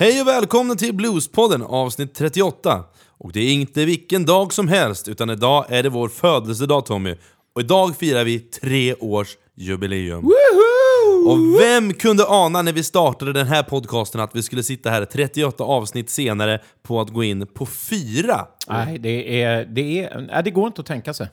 Hej och välkomna till Bluespodden avsnitt 38. Och det är inte vilken dag som helst, utan idag är det vår födelsedag Tommy. Och idag firar vi tre års jubileum. Och vem kunde ana när vi startade den här podcasten att vi skulle sitta här 38 avsnitt senare på att gå in på fyra? Nej, det, är, det, är, det går inte att tänka sig.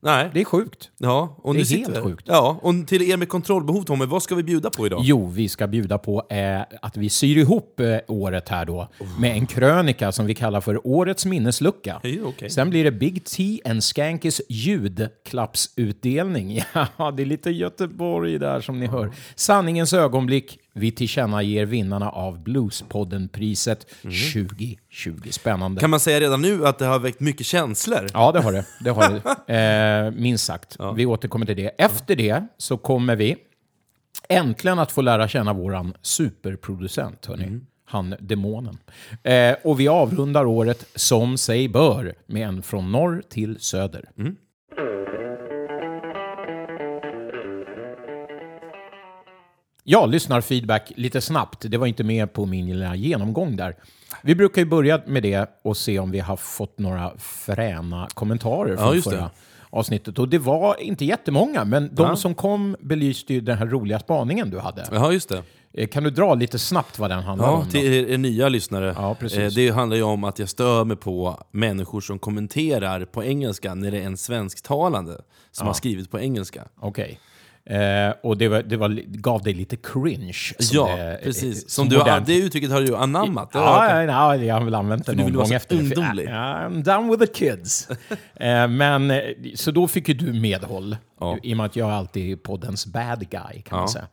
Nej. Det är sjukt. Ja, och Det är sitter helt vi. sjukt. Ja, och till er med kontrollbehov Tommy, vad ska vi bjuda på idag? Jo, vi ska bjuda på eh, att vi syr ihop eh, året här då med en krönika som vi kallar för Årets minneslucka. Hej, okej. Sen blir det Big T and Skankis ljudklappsutdelning. Ja, det är lite Göteborg där som ni hör. Sanningens ögonblick. Vi tillkännager vinnarna av Bluespodden-priset 2020. Spännande. Kan man säga redan nu att det har väckt mycket känslor? Ja, det har det. det, har det. Eh, minst sagt. Vi återkommer till det. Efter det så kommer vi äntligen att få lära känna våran superproducent, hörni. Han demonen. Eh, och vi avrundar året som sig bör med en från norr till söder. Ja, lyssnarfeedback lite snabbt. Det var inte med på min lilla genomgång där. Vi brukar ju börja med det och se om vi har fått några fräna kommentarer Ja, från det. förra avsnittet. Och det var inte jättemånga, men de som kom belyste ju den här roliga spaningen du hade. Ja, just det. Eh, Kan du dra lite snabbt vad den handlar Ja, om? Då? till er, er nya lyssnare. Ja, precis. Eh, Det handlar ju om att jag stör mig på människor som kommenterar på engelska när det är en svensktalande som har skrivit på engelska. Okej. Eh, och det, var, det var, gav dig lite cringe. som Ja, det- eh, precis. som Som du, modernt- det uttrycket har du anammat. Det Ja, ja, ja, jag har väl använt det någon gång efter. ungdomlig. Ja, I'm done with the kids. eh, men, eh, så då fick ju du medhåll. Ja. I och med att jag alltid är poddens bad guy, kan man Ja. säga.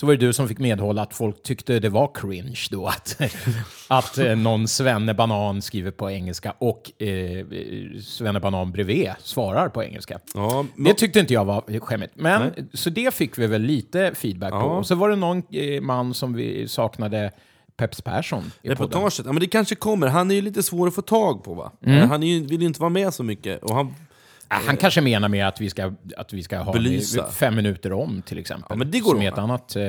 Så var det du som fick medhåll att folk tyckte det var cringe då att, att eh, någon svennebanan skriver på engelska och eh, svennebanan bredvid svarar på engelska. Ja, Det tyckte inte jag var skämmigt. Men, så det fick vi väl lite feedback på. Ja. Och så var det någon eh, man som vi saknade, Peps Persson, i podden. Reportaget, ja men det kanske kommer. Han är ju lite svår att få tag på va? Mm. Han ju, vill ju inte vara med så mycket. Och han, Han kanske menar med att vi ska, att vi ska ha Belysa. fem minuter om, till exempel. Ja, men det går som är ett annat eh,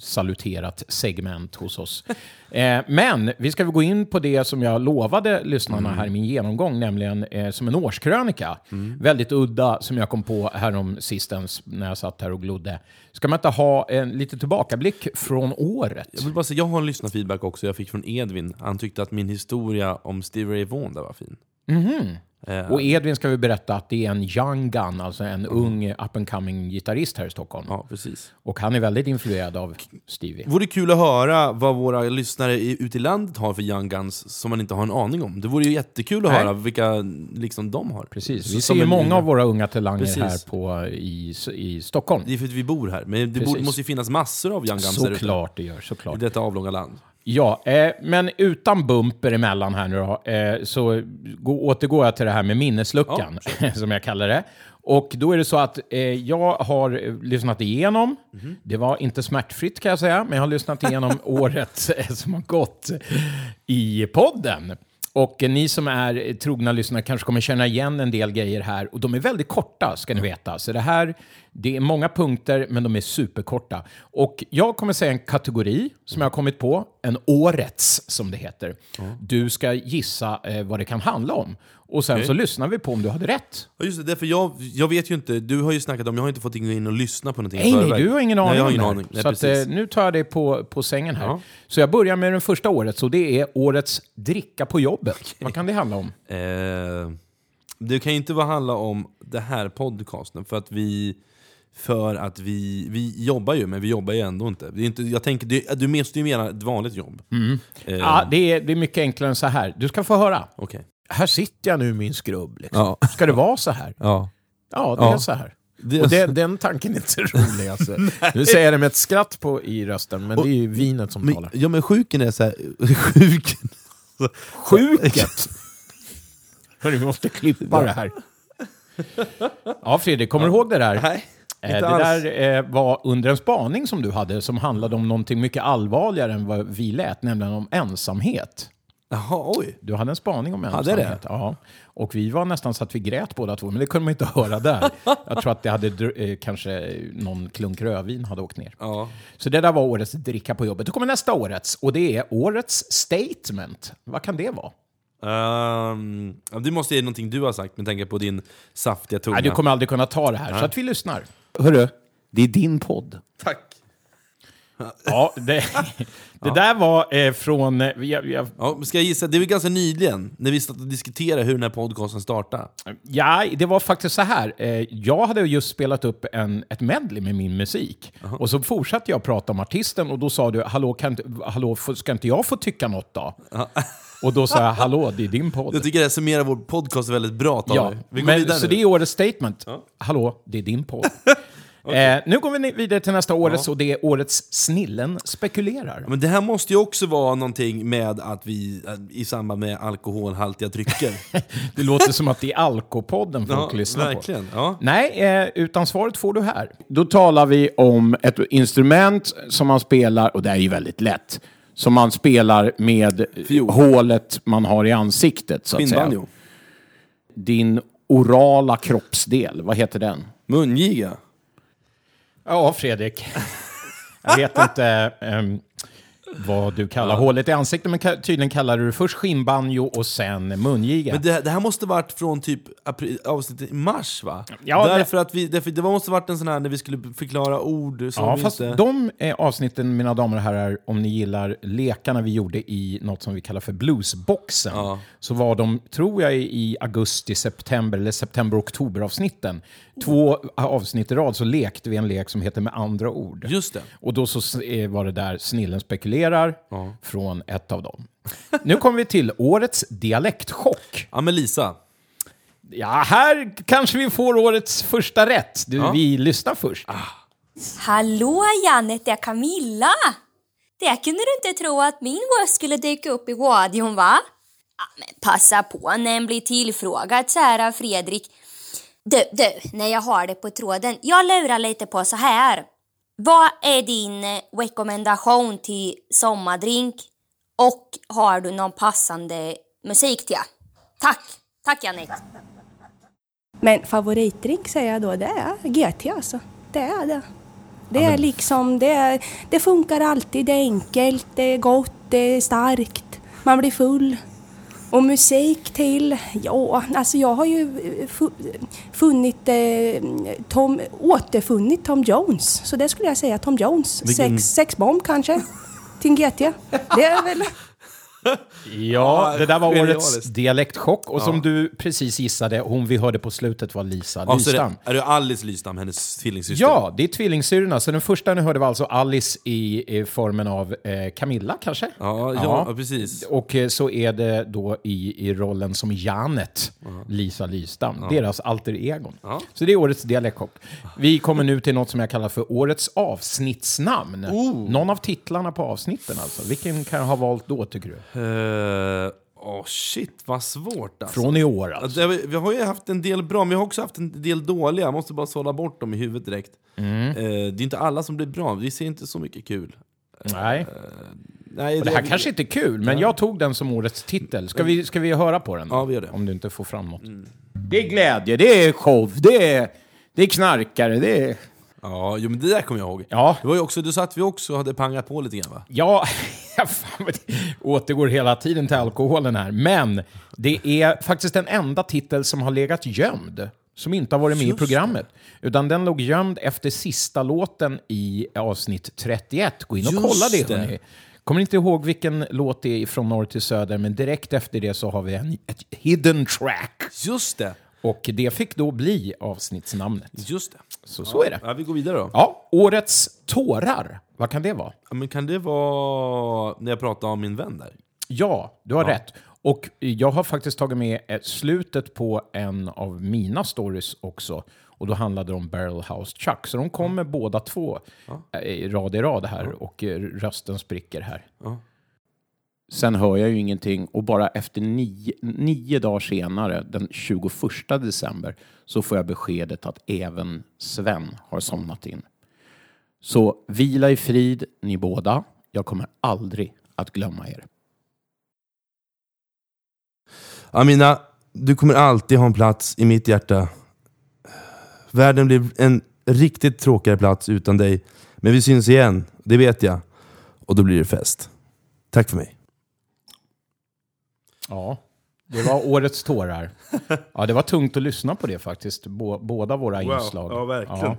saluterat segment hos oss. eh, men vi ska väl gå in på det som jag lovade lyssnarna Mm. här i min genomgång, nämligen eh, som en årskrönika. Väldigt udda, som jag kom på härom sistens när jag satt här och glodde. Ska man inte ha en lite tillbakablick från året? jag vill bara säga, jag har en lyssnarfeedback också jag fick från Edvin. Han tyckte att min historia om Stevie Ray Vaughan var fin. Eh, Och Edvin ska vi berätta att det är en young gun, alltså en ung up and coming gitarrist här i Stockholm. Ja, precis. Och han är väldigt influerad av Stevie. Vore kul att höra vad våra lyssnare i- ute i landet har för young guns som man inte har en aning om. Det vore ju jättekul att Nej. höra vilka liksom de har. Precis, vi som ser ju en många av våra unga talanger Precis. här på, i, i Stockholm. Det är för att vi bor här, men det Precis. borde, måste ju finnas massor av young guns där ute. Såklart det gör, I såklart. detta avlånga land. Ja, eh, men utan bumper emellan här nu då, eh, så gå, återgår jag till det här med minnesluckan, som jag kallar det. Och då är det så att eh, jag har eh, lyssnat igenom, Mhm. det var inte smärtfritt kan jag säga, men jag har lyssnat igenom året eh, som har gått i podden. Och ni som är trogna lyssnare kanske kommer känna igen en del grejer här. Och de är väldigt korta, ska ni veta. Så det här, det är många punkter, men de är superkorta. Och jag kommer säga en kategori som jag har kommit på. En årets, som det heter. Du ska gissa eh, vad det kan handla om. Och sen Okej. så lyssnar vi på om du hade rätt. Ja, just det, därför jag, jag vet ju inte, du har ju snackat om, jag har inte fått gå in och lyssna på någonting Nej, nej, du har ingen Nej, aning jag har ingen aning. Nej, Så att, eh, nu tar jag dig på, på sängen här. Ja. Så jag börjar med den första året, så det är årets dricka på jobbet. Vad kan det handla om? Eh, det kan ju inte handla om det här podcasten, för att vi... För att vi, vi jobbar ju, men vi jobbar ju ändå inte. Det är inte jag tänker, det, du måste ju mena ett vanligt jobb. Eh, Ja, det är, det är mycket enklare än så här. Du ska få höra. Okej. Här sitter jag nu i min skrubb. Liksom. Ja. Ska det vara så här? Ja. Ja, det är Ja. så här. Det, Och det, den tanken är inte rolig. Alltså. Nu säger jag det med ett skratt på, i rösten, men det är ju vinet som men, talar. ja men sjuken är så här, sjuken... Sjuket! Hörru, vi måste klippa det här. Ja, Fredrik, kommer du ihåg det där? Nej, inte det alls. där eh, var under en spaning som du hade som handlade om någonting mycket allvarligare än vad vi lät, nämligen om ensamhet. Jaha, oj. Du hade en spaning om Hade jag det? ensamhet. Ja. Och vi var nästan så att vi grät båda två, men det kunde man inte höra där. Jag tror att det hade eh, kanske någon klunk rödvin hade åkt ner. Ja. Så det där var årets dricka på jobbet. Då kommer nästa årets och det är årets statement. Vad kan det vara? Ja, det måste ju vara någonting du har sagt med tanke på din saftiga tunga. Nej, du kommer aldrig kunna ta det här, så att vi lyssnar. Hörru, det är din podd. Tack. Ja, det, det där var eh, från... eh, Jag, jag, Ja, ska jag gissa, det väl ganska nyligen, när vi satt och diskuterade hur den här podcasten startade. ja, det var faktiskt så här. Eh, jag hade just spelat upp en, ett medley med min musik. Och så fortsatte jag prata om artisten och då sa du, hallå, kan, inte- hallå får- ska inte jag få tycka något då? Och då sa jag, hallå, det är din podd. Jag tycker det summerar vår podcast väldigt bra. Ja, vi. vi går men, vidare så nu. det är årets statement. Hallå, det är din podd. eh, nu går vi vidare till nästa årets och det är årets Snillen spekulerar. Men det här måste ju också vara någonting med att vi, äh, i samband med alkoholhaltiga drycker. Det låter som att det är Alkopodden folk ja, lyssnar på. verkligen. Ja. Nej, eh, utan svaret får du här. Då talar vi om ett instrument som man spelar, och det är ju väldigt lätt, som man spelar med Fiol. hålet man har i ansiktet, så att säga. Din orala kroppsdel, vad heter den? Mungiga. Ja, Fredrik. Jag vet inte Um, vad du kallar hålet i ansiktet, men tydligen kallar du det först skinnbanjo och sen mungiga. Men det, det här måste varit från typ april, avsnittet i mars va? Ja, det- därför att vi, därför, det måste varit en sån här när vi skulle förklara ord som Ja, vi fast inte... de eh, avsnitten, mina damer och herrar, om ni gillar lekarna vi gjorde i något som vi kallar för bluesboxen, Ja. så var de, tror jag, i augusti, september eller september-oktober-avsnitten. Två avsnitt i rad så lekte vi en lek som heter Med andra ord. Just det. Och då så eh, var det där Snillen spekulerar från ett av dem. Nu kommer vi till årets dialektchock. Ja men Lisa. Ja, här kanske vi får årets första rätt. Du, Vi lyssnar först. Hallå Janet, det är Camilla! Det kunde du inte tro att min röst skulle dyka upp i radion va? Ja, men passa på när en blir tillfrågad så här av Fredrik. Du, du, när jag har det på tråden. Jag lurar lite på så här. Vad är din eh, rekommendation till sommardrink? Och har du någon passande musik till? Tack! Tack Janet! Men favoritdrink säger jag då, det är GT alltså. Det är det. Det är liksom, det, är, det funkar alltid, det är enkelt, det är gott, det är starkt, man blir full. Och musik till, ja, alltså jag har ju eh, fu- funnit, eh, Tom, återfunnit Tom Jones. Så det skulle jag säga, Tom Jones. Vilken- Sex, sex bomb kanske, till en GT. Det är väl... Ja, det där var årets dialektchock. Och som du precis gissade, hon vi hörde på slutet var Lisa Ja, så Lystam. det, är det Alice Lystam, hennes tvillingsyster? Ja, det är tvillingsyrrorna. Så den första ni hörde var alltså Alice i, i formen av eh, Camilla, kanske? Ja, ja, ja, precis. Och eh, så är det då i, i rollen som Janet, Lisa Lystam, deras alter egon. Så det är årets dialektchock. Vi kommer nu till något som jag kallar för årets avsnittsnamn. Oh. Någon av titlarna på avsnitten alltså. Vilken kan jag ha valt då, tycker du? Eh, Åh shit, vad svårt alltså. Från i år alltså. det- Vi har ju haft en del bra, men vi har också haft en del dåliga. Jag måste bara sålla bort dem i huvudet direkt. Mm. Eh, det är inte alla som blir bra, vi ser inte så mycket kul. Nej. Nej, Och det här kanske inte är kul, men jag tog den som årets titel. Ska vi, ska vi höra på den? då? Ja, vi gör det. Om du inte får fram något. Det är glädje, det är show, det är, det är knarkare, det är... Ja, jo, men det där kommer jag ihåg. Ja. Det var ju också, du sa att vi också hade pangat på lite grann va? Ja, fan, det återgår hela tiden till alkoholen här. Men det är faktiskt den enda titel som har legat gömd. Som inte har varit med i programmet. Utan den låg gömd efter sista låten i avsnitt 31. Gå in och Just kolla det, det. hörni. Kommer inte ihåg vilken låt det är från norr till söder, men direkt efter det så har vi en, ett hidden track. Just det! Och det fick då bli avsnittsnamnet. Just det. Så, så är det. Ja, vi går vidare då. Ja, årets tårar. Vad kan det vara? Ja, men kan det vara när jag pratade om min vän där? Ja, du har rätt. Och jag har faktiskt tagit med ett slutet på en av mina stories också. Och då handlade det om Barrel House Chuck. Så de kommer båda två eh, i rad i rad här och eh, rösten spricker här. Sen hör jag ju ingenting och bara efter nio, nio dagar senare, den 21 december, så får jag beskedet att även Sven har somnat in. Så vila i frid, ni båda. Jag kommer aldrig att glömma er. Amina, du kommer alltid ha en plats i mitt hjärta. Världen blir en riktigt tråkigare plats utan dig. Men vi syns igen, det vet jag. Och då blir det fest. Tack för mig. Ja, det var årets tårar. Ja, det var tungt att lyssna på det faktiskt, Bå- båda våra Wow, inslag. ja, verkligen.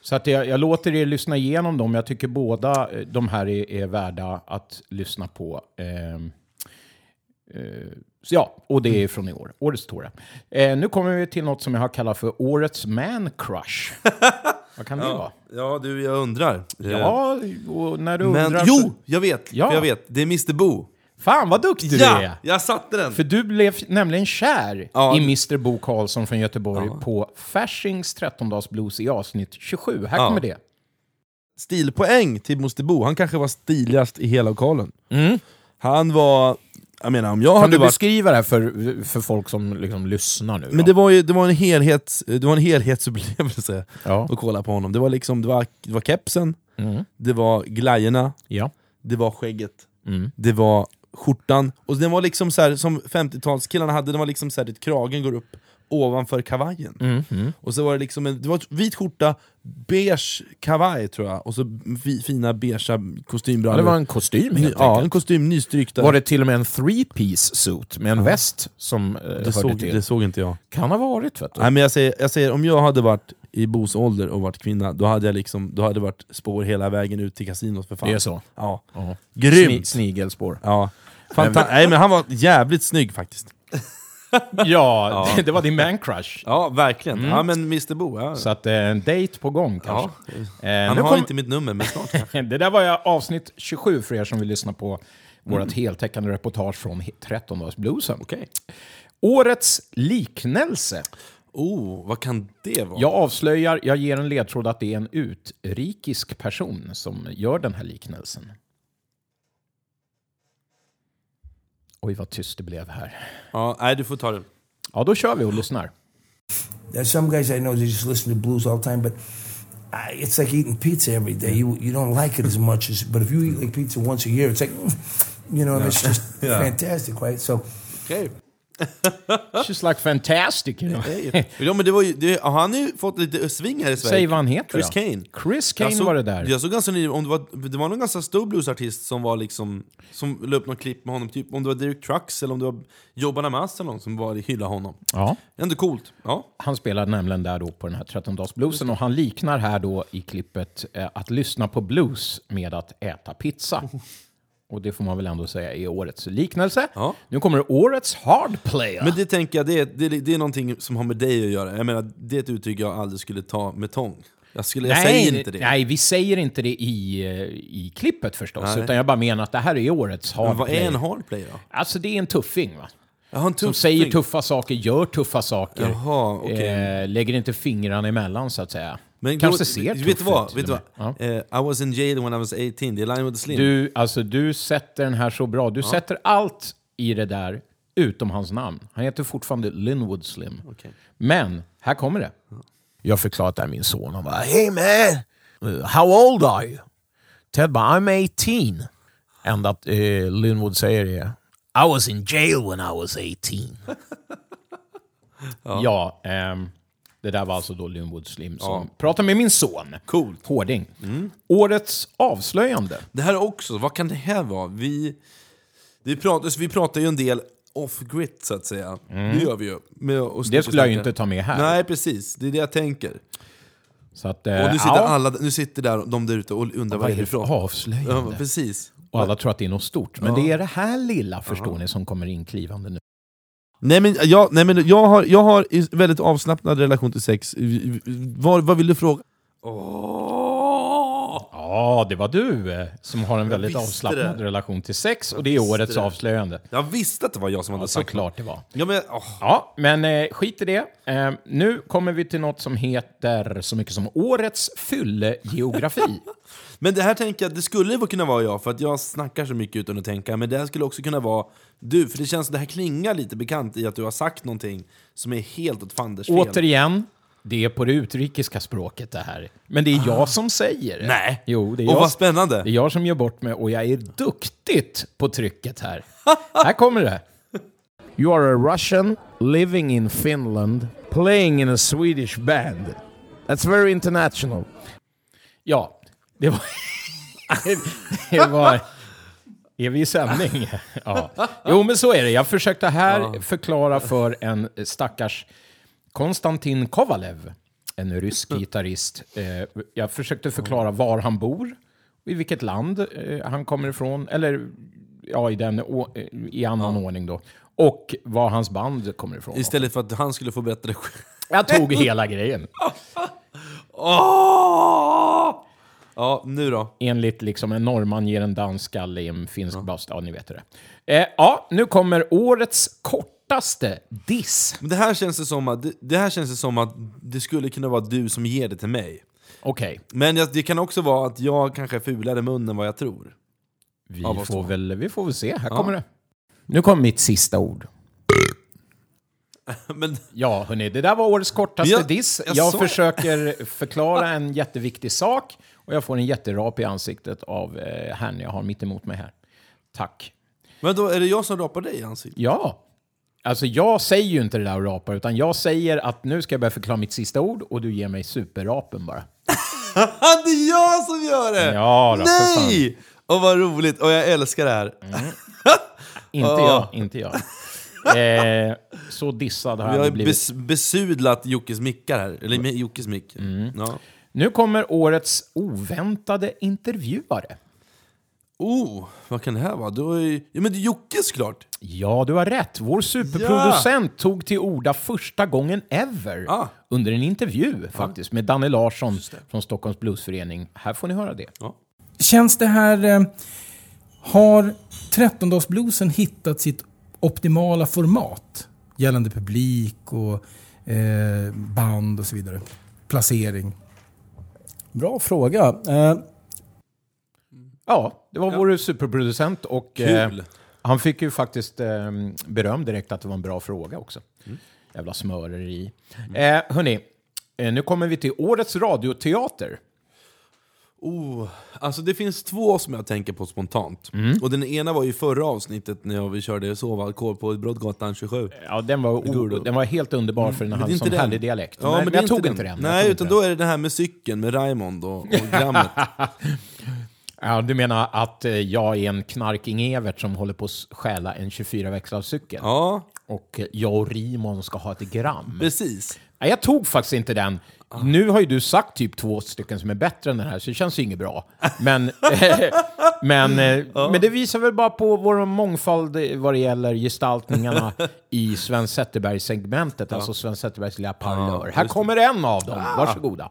Så att jag, jag låter er lyssna igenom dem. Jag tycker båda eh, de här är, är värda att lyssna på. Ehm, eh, så ja, och det är från i år. Årets tårar. Eh, nu kommer vi till något som jag har kallat för Årets Man Crush. Vad kan det vara? Ja, du, jag undrar. Ja, och när du Men undrar... jo, jag vet. Ja. Jag vet. Det är Mr Boo. Fan vad duktig du Ja, är! jag satte den. För du blev nämligen kär Ja, i Mr Bo Karlsson från Göteborg på Faschings 13-dagsblues i avsnitt 27. Här kommer det. Stilpoäng till Mr Boo. Han kanske var stiligast i hela lokalen. Mm. Han var... Jag menar, om jag Kan hade du varit... beskriva det här för, för folk som liksom lyssnar nu? Men det var, ju, det, var en helhets, det var en helhetsupplevelse Ja. att kolla på honom. Det var, liksom, det var, det var kepsen, Mm. det var glajjorna, Ja. det var skägget, Mm. det var skjortan. Och den var liksom så här, som 50-talskillarna hade, den var liksom så här, kragen går upp ovanför kavajen. Mm. Mm. Och så var det liksom en det var vit skjorta, beige kavaj tror jag, och så fi, fina beigea Ja, kostymbrallor. det var en kostym helt ja, enkelt. en kostym, nystrykt. Var det till och med en three-piece suit med en väst som eh, det, hörde såg, till? det såg inte jag. Kan ha varit vet du. Nej, men jag, säger, jag säger, om jag hade varit i Bos ålder och varit kvinna, då hade jag liksom, då hade det varit spår hela vägen ut till kasinot för fan. Det är så? Ja. Ja. Grymt! Sni- snigelspår. Ja. Fanta- Nej men han var jävligt snygg faktiskt. Ja, Det, det var din man crush. Ja, verkligen. Ja men Mr Bo, ja. Så att eh, en date på gång ja. kanske. Eh, Han nu har kom- inte mitt nummer, men snart kanske. Det där var jag avsnitt 27 för er som vill lyssna på Mm. vårt heltäckande reportage från 13-dagsbluesen. Okej. Årets liknelse. Oh, vad kan det vara? Jag avslöjar, jag ger en ledtråd att det är en utrikisk person som gör den här liknelsen. Oj, vad tyst det blev här. Ja, nej, du får ta det. Ja, då kör vi och lyssnar. There's some guys I know they just listen to blues all the time, but uh, it's like eating pizza every day. You you don't like it as much as, but if you eat like pizza once a year, it's like, you know, it's just fantastic, right? So Okej. She's like fantastic, you know. Ja, men det var ju, det, han har ju fått lite sving här i Sverige. Säg vad han heter Chris då. Kane. Chris Kane såg- var det där. Jag såg ganska ny, om det var, det var någon ganska stor bluesartist som var liksom Som la upp något klipp med honom, typ om det var Derek Trucks eller om det var Jobba Namas eller någon som var hyllade honom. Ja. Ändå coolt. Ja. Han spelar nämligen där då på den här 13-dagsbluesen och han liknar här då i klippet eh, att lyssna på blues med att äta pizza. Och det får man väl ändå säga är årets liknelse. Ja. Nu kommer årets hard player. Men det tänker jag, det är, det, det är någonting som har med dig att göra. Jag menar, det är ett uttryck jag aldrig skulle ta med tång. Jag, skulle, jag säger inte det. Nej, vi säger inte det i, eh, i klippet förstås. Nej. Utan jag bara menar att det här är årets hard Men vad är player. en hard play då? Alltså det är en tuffing va? En Som säger thing. tuffa saker, gör tuffa saker. Jaha, okej. eh, lägger inte fingrarna emellan så att säga. Men Kanske då- ser vet tuff du vad? Vet du vad? med. Eh, I was in jail when I was 18, det är the Slim. Du, alltså, du sätter den här så bra. Du sätter allt i det där utom hans namn. Han heter fortfarande Linwood Slim. Okej. Men här kommer det. Jag förklarar det här min son. Han bara Hey man! Uh, how old are you? Ted bara I'm 18. Enda att eh, Linwood säger är I was in jail when I was 18. ja, ehm, det där var alltså då Linwood Slim som pratar med min son. Coolt. Hårding. Årets avslöjande. Det här också, vad kan det här vara? Vi, vi, pratar, vi pratar ju en del off-grid så att säga. Det gör vi ju. Och Mm. Det skulle jag ju inte ta med här. Nej precis, det är det jag tänker. Så att, eh, Och nu sitter, ja, alla, nu sitter där, de där ute och undrar vad, vad är det Ja, avslöjande? precis. Och alla tror att det är något stort. Men det är det här lilla, förstår ni, som kommer inklivande nu. Nej men, jag, nej, men jag, har, jag har väldigt avslappnad relation till sex. Vad, vad vill du fråga? Ja, det var du eh, som har en väldigt avslappnad det. relation till sex och det är årets det. avslöjande. Jag visste att det var jag som hade Ja, sagt såklart det var. Ja, men, åh. Ja, men eh, skit i det. Eh, nu kommer vi till något som heter så mycket som Årets fyllegeografi. Men det här tänker jag, det skulle kunna vara jag, för att jag snackar så mycket utan att tänka. Men det här skulle också kunna vara du, för det känns det här klingar lite bekant i att du har sagt någonting som är helt åt fanders fel. Återigen, det är på det utrikiska språket det här. Men det är jag som säger det. Ah. Nej. Jo, det är Och jag. vad spännande! Det är jag som gör bort mig och jag är duktigt på trycket här. här kommer det. You are a Russian living in Finland playing in a Swedish band. That's very international. Ja, det var... det var... Är vi i sändning? Ja. Jo, men så är det. Jag försökte här förklara för en stackars Konstantin Kovalev, en rysk gitarrist. Eh, Jag försökte förklara var han bor, i vilket land eh, han kommer ifrån, eller ja, i, den, i annan ordning då. Och var hans band kommer ifrån. Istället för att han skulle få berätta det själv. Jag tog hela grejen. Åh! Ja, nu då? Enligt liksom en norrman ger en dansskalle i en finsk bast. Ja, ni vet hur det. Eh, ja, nu kommer årets kortaste diss. Men det här känns det som att det, det här känns det som att det skulle kunna vara du som ger det till mig. Okej, Men jag- det kan också vara att jag kanske är fulare i munnen än vad jag tror. vi, Ja, får väl, vi får väl se. Här kommer det. Nu kommer mitt sista ord. Men Ja, hörni, det där var årets kortaste Jag- diss. jag Jag försöker förklara en jätteviktig sak och jag får en jätterap i ansiktet av eh, herrn jag har mitt emot mig här. Tack. Men då är det jag som rapar dig i ansiktet? Ja. Alltså jag säger ju inte det där och rapar, utan jag säger att nu ska jag börja förklara mitt sista ord och du ger mig superrapen bara. det är jag som gör det! Ja då, Nej! Och vad roligt, och jag älskar det här. Inte jag, inte jag. Eh, så dissad har Vi jag har blivit. bes, besudlat Jockes mickar här, eller med Jockes mick. Mm. Ja. Nu kommer årets oväntade intervjuare. Oh, vad kan det här vara? Du är, ju- ja men det är Jocke såklart! Ja, du har rätt. Vår superproducent tog till orda första gången ever Ah. under en intervju faktiskt med Danne Larsson från Stockholms Bluesförening. Här får ni höra det. Känns det här... Eh, har 13-dagsbluesen hittat sitt optimala format? Gällande publik och eh, band och så vidare. Placering. Bra fråga. Eh, Ja, det var vår superproducent och eh, Kul. han fick ju faktiskt eh, beröm direkt att det var en bra fråga också. Jävla smöreri. Eh, hörni, eh, nu kommer vi till årets radioteater. Oh, alltså det finns två som jag tänker på spontant. Mm. Och den ena var ju förra avsnittet när vi körde sovalkor på Broddgatan 27. Ja, den var, o- den var helt underbar för den är hade inte sån den. härlig dialekt. Ja, men, men, jag tog inte den. Jag Nej, utan inte då är det det här med cykeln med Raymond och, och grammet. Ja, du menar att eh, jag är en knarking-Evert som håller på att stjäla en 24-växlarcykel? ja, Och jag och Rimon ska ha ett gram? precis. Nej, jag tog faktiskt inte den. Nu har ju du sagt typ två stycken som är bättre än den här, så det känns ju inget bra. Men, men, eh, men det visar väl bara på vår mångfald vad det gäller gestaltningarna i Sven Zetterberg-segmentet, alltså Sven Zetterbergs lilla parlör. Här kommer en av dem, varsågoda.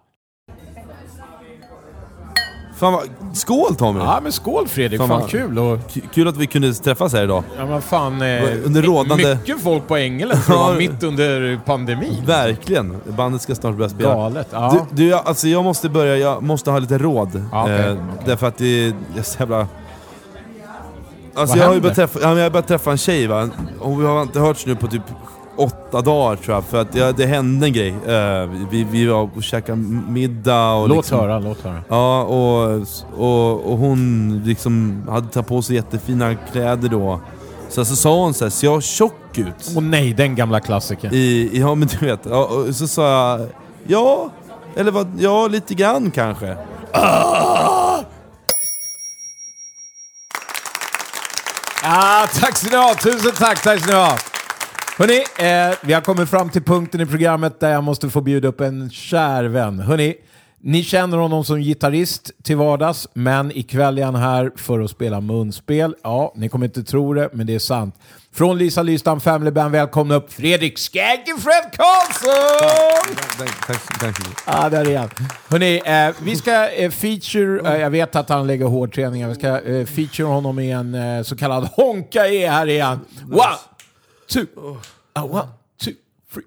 Fan vad, skål Tommy! Ja, men skål Fredrik, Fan fan, vad- kul! Och, Kul att vi kunde träffas här idag. ja, men fan, eh, Under rådande- mycket folk på Ängelen för att Ja. vara mitt under pandemin. Verkligen. Bandet ska snart börja spela. Galet. Ja. Du, du, jag- alltså jag måste börja, jag måste ha lite råd. Ja, okej, eh, okej. Därför att det är så jävla... Alltså Vad jag har ju händer? börjat träffa, ja, men jag har börjat träffa en tjej va, och vi har inte hörts nu på typ åtta dagar tror jag, för att ja, det hände en grej. Eh, vi, vi var och käkade middag och Låt liksom, höra, låt höra. Ja, och, och, och hon liksom hade tagit på sig jättefina kläder då. Så, så sa hon så här, ser jag tjock ut? Åh nej, den gamla klassikern. I, ja men du vet, ja, och så sa jag ja, eller vad, ja lite grann kanske. Ah, tack ska ni ha! Tusen tack, tack ska ni ha! Hörrni, eh, vi har kommit fram till punkten i programmet där jag måste få bjuda upp en kär vän. Hörrni, ni känner honom som gitarrist till vardags, men ikväll är han här för att spela munspel. Ja, ni kommer inte tro det, men det är sant. Från Lisa Lystam Family Band, välkomna upp Fredrik Skaggy Fred Karlsson! Tack. Ja, där är han. Hörrni, eh, vi ska eh, feature, eh, jag vet att han lägger hårdträningar, vi ska eh, feature honom i en eh, så kallad Honka E. Här är han. One, two, ah, one, two, three.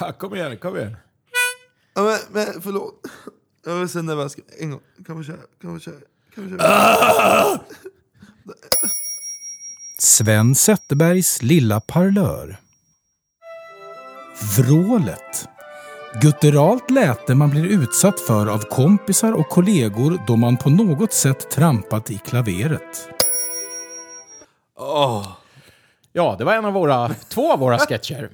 Ah, Kom igen, kom igen. Ja, men, men förlåt. Jag är så nervös. En gång. Kan vi köra? Kan vi köra? Kan vi köra? Sven Zetterbergs lilla parlör. Vrålet. Gutturalt läte man blir utsatt för av kompisar och kollegor då man på något sätt trampat i klaveret. Oh. Ja, det var en av våra, två av våra sketcher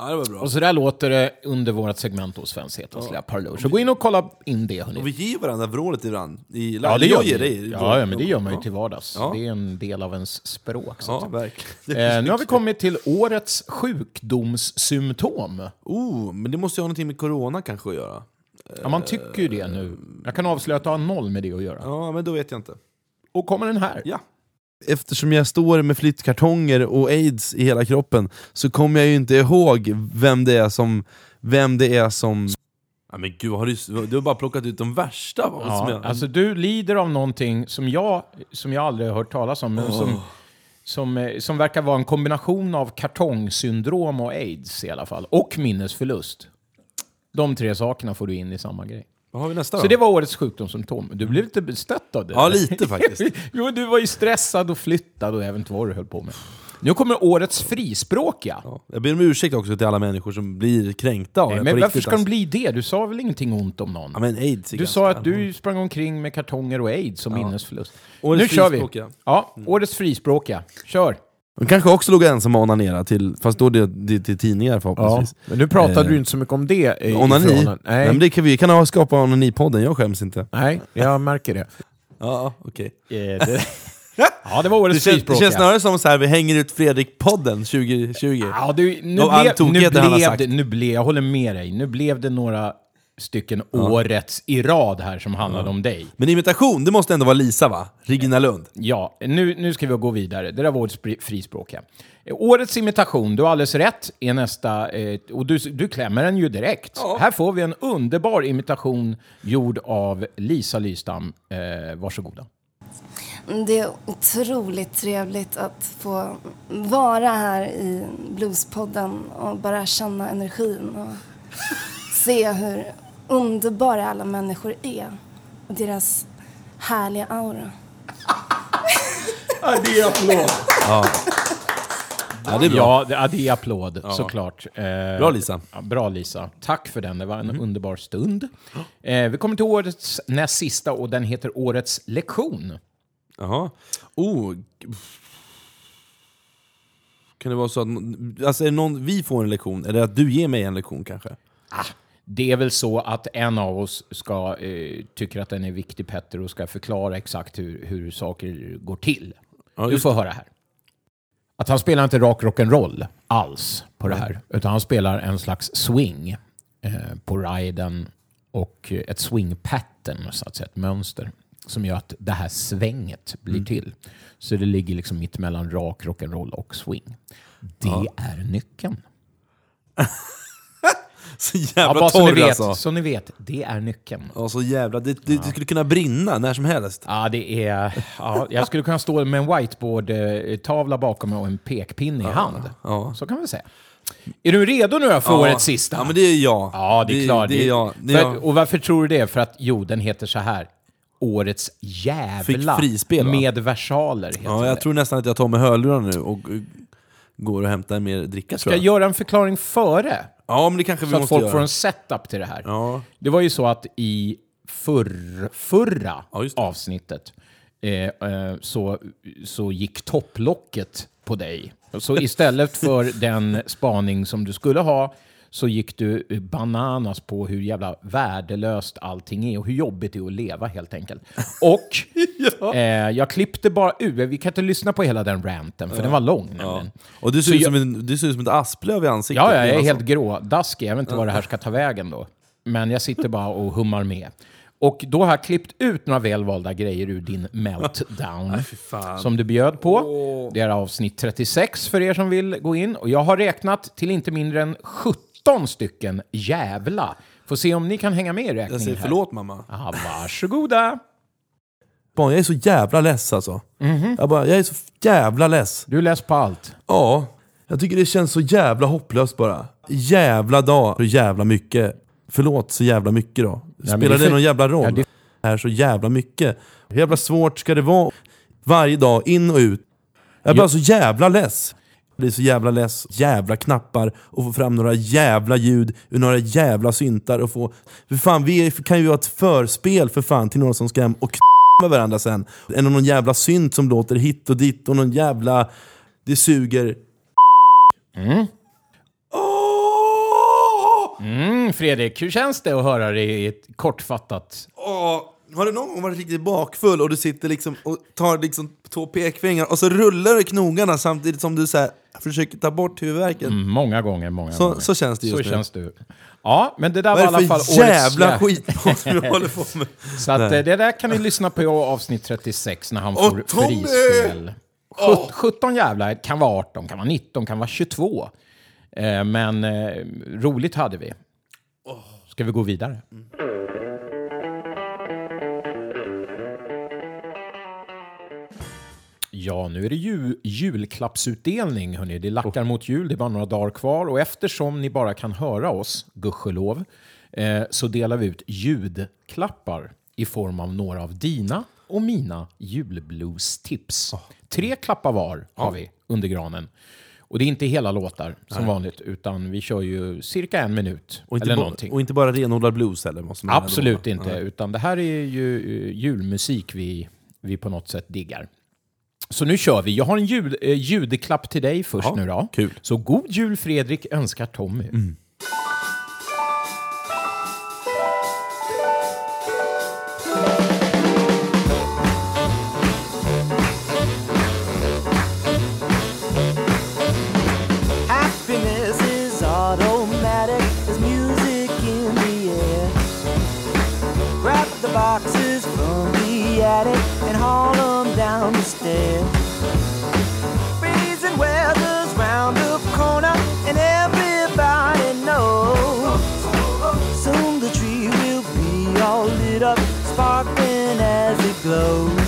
ja, det var bra. Och så där låter det under vårt segment hos Svens hetaste lilla parlor. Så gå in och kolla in det hörni. Och vi ger varandra vrålet ibland. I Ja, det gör jag dig Ja, ja, men det gör man ju Ja. till vardags. Ja. Det är en del av ens språk. Så Ja, verkligen. Eh, nu har vi kommit till årets sjukdomssymptom. Oh, men det måste ju ha någonting med corona kanske att göra. Ja, man tycker ju det nu. Jag kan avslöja att det har noll med det att göra. Ja, men då vet jag inte. Och kommer den här. Ja. Eftersom jag står med flyttkartonger och aids i hela kroppen så kommer jag ju inte ihåg vem det är som... Vem det är som... Ja, men gud, har du, du har bara plockat ut de värsta. Ja, jag, alltså du lider av någonting som jag, som jag aldrig har hört talas om, men som, som, eh, som verkar vara en kombination av kartongsyndrom och aids i alla fall. Och minnesförlust. De tre sakerna får du in i samma grej. Vad har vi nästa Så då? det var årets sjukdomssymptom. Du blev lite bestött av det. Ja, lite faktiskt. jo, du var ju stressad och flyttad och inte vad du höll på med. Nu kommer årets frispråkiga. Ja, jag ber om ursäkt också till alla människor som blir kränkta av Nej, men varför ska de alltså. bli det? Du sa väl ingenting ont om någon? Ja, men aids Du sa att du sprang omkring med kartonger och aids som minnesförlust. Årets nu kör vi! Ja, årets frispråkiga. Kör! De kanske också låg ensam och onanerade till, fast då det, det till tidningar förhoppningsvis. men nu pratade Eh, du inte så mycket om det. i- Onani? ifrån- Nej. Nej, men det kan vi kan ha skapa onanipodden, jag skäms inte. nej, jag märker det. Ja, okej. Ja, det var Det, årets känns, det frispråkiga. känns snarare som så här vi hänger ut Fredrik-podden 2020. Ja, du, nu, blev, nu, blev nu blev, jag håller med dig, nu blev det några stycken årets i rad här som handlade om dig. Men imitation, det måste ändå vara Lisa va? Regina Lund. Ja, nu, nu ska vi gå vidare. Det där var årets frispråkiga. Eh, Årets imitation, du har alldeles rätt, är nästa. Eh, och du, du klämmer den ju direkt. Här får vi en underbar imitation gjord av Lisa Lystam. Eh, varsågoda. Det är otroligt trevligt att få vara här i Bluespodden och bara känna energin och se hur underbara alla människor är och deras härliga aura. Ja, det är bra. Ja, det, ja, det är applåd, såklart. Eh, Bra, Lisa. Ja, bra Lisa. Tack för den, det var en underbar stund. Eh, vi kommer till årets näst sista och den heter Årets lektion. Jaha. Oh. Kan det vara så att alltså är det någon, vi får en lektion, eller att du ger mig en lektion kanske? Det är väl så att en av oss ska, eh, tycker att den är viktig, Petter, och ska förklara exakt hur, hur saker går till. Ja, du får höra här. Att han spelar inte rak rock'n'roll alls på det här, utan han spelar en slags swing eh, på riden och ett swing pattern, så att säga, ett mönster som gör att det här svänget blir till. Så det ligger liksom mitt mellan rak rock'n'roll och swing. Det är nyckeln. Så Ja, jävla bara så ni, torr vet, alltså. så ni vet, det är nyckeln. Ja, så jävla, det, det, det skulle kunna brinna när som helst. Ja, det är... Ja, jag skulle kunna stå med en whiteboard-tavla bakom mig och en pekpinne i hand. ja. Så kan vi säga. Är du redo nu för Ja. årets sista? Ja men det är jag. Ja, det är klart. Det är jag. Det är För, och varför tror du det? För att, jo, den heter så här. Årets jävla Fick frispel, va? med versaler. Heter Ja, jag det. tror nästan att jag tar med hörlurarna nu och uh, går och hämtar mer dricka Ska jag. göra en förklaring före? Ja men det kanske vi Så att måste folk göra. får en setup till det här. Ja. Det var ju så att i förr, förra Ja, just det. avsnittet eh, eh, så, så gick topplocket på dig. Så istället för den spaning som du skulle ha så gick du bananas på hur jävla värdelöst allting är och hur jobbigt det är att leva helt enkelt. Och eh, jag klippte bara ur, vi kan inte lyssna på hela den ranten för den var lång nämligen. Och du ser, ut jag- som en, du ser ut som ett asplöv i ansiktet. Ja, ja, jag är Alltså. helt grådaskig. Jag vet inte var det här ska ta vägen då. Men jag sitter bara och hummar med. Och då har jag klippt ut några välvalda grejer ur din meltdown. som du bjöd på. Det är avsnitt 36 för er som vill gå in. Och jag har räknat till inte mindre än 17 stycken jävla. Får se om ni kan hänga med i Jag räkningen säger här. förlåt mamma. Ja, varsågoda. Barn, jag är så jävla less alltså. Mhm. jag, bara, jag är så jävla less. Du läser på allt. Ja, jag tycker det känns så jävla hopplöst bara. Jävla dag, så jävla mycket. Förlåt så jävla mycket då. Spelar det är det, för- någon jävla roll? Ja, det- det här så jävla mycket. Hur jävla svårt ska det vara? Varje dag, in och ut. Jag blir Jo. så jävla less. Blir så jävla less, jävla knappar och få fram några jävla ljud ur några jävla syntar och få... För fan, vi kan ju vara ett förspel för fan till några som ska hem och med varandra sen. Än någon jävla synt som låter hit och dit och någon jävla... Det suger. Åh! Mm, Fredrik, hur känns det att höra det i ett kortfattat... Åh, har du någon gång varit riktigt bakfull och du sitter liksom och tar liksom två pekfingrar och så rullar du knogarna samtidigt som du så försöker ta bort huvudvärken? Mm, många gånger, många Så, gånger. så känns det just Så nu. känns du. Ja, men det där var i alla fall årets jävla jä- skitpodd som vi håller på med? Så att, eh, det där kan ni lyssna på i avsnitt 36 när han Åh, får Tommy! frispel. Sjut- 17 jävlar, kan vara 18, kan vara 19, kan vara 22. Eh, men eh, roligt hade vi. Ska vi gå vidare? Ja, nu är det ju julklappsutdelning. Hörni. Det lackar mot jul, det är bara några dagar kvar. Och eftersom ni bara kan höra oss, gudskelov, eh, så delar vi ut ljudklappar i form av några av dina och mina julblues-tips. Tre klappar var har vi under granen. Och det är inte hela låtar som vanligt, utan vi kör ju cirka en minut Och inte, eller någonting. och inte bara renodlad blues heller? Måste man Absolut inte, utan det här är ju eh, julmusik vi, vi på något sätt diggar. Så nu kör vi. Jag har en ljud, eh, ljudklapp till dig först Ja, nu då. kul. Så god jul Fredrik önskar Tommy. Happiness is automatic. There's music in the air. Grab the boxes from the attic down the stairs. Freezing weather's round the corner and everybody knows. Soon the tree will be all lit up, sparkling as it glows.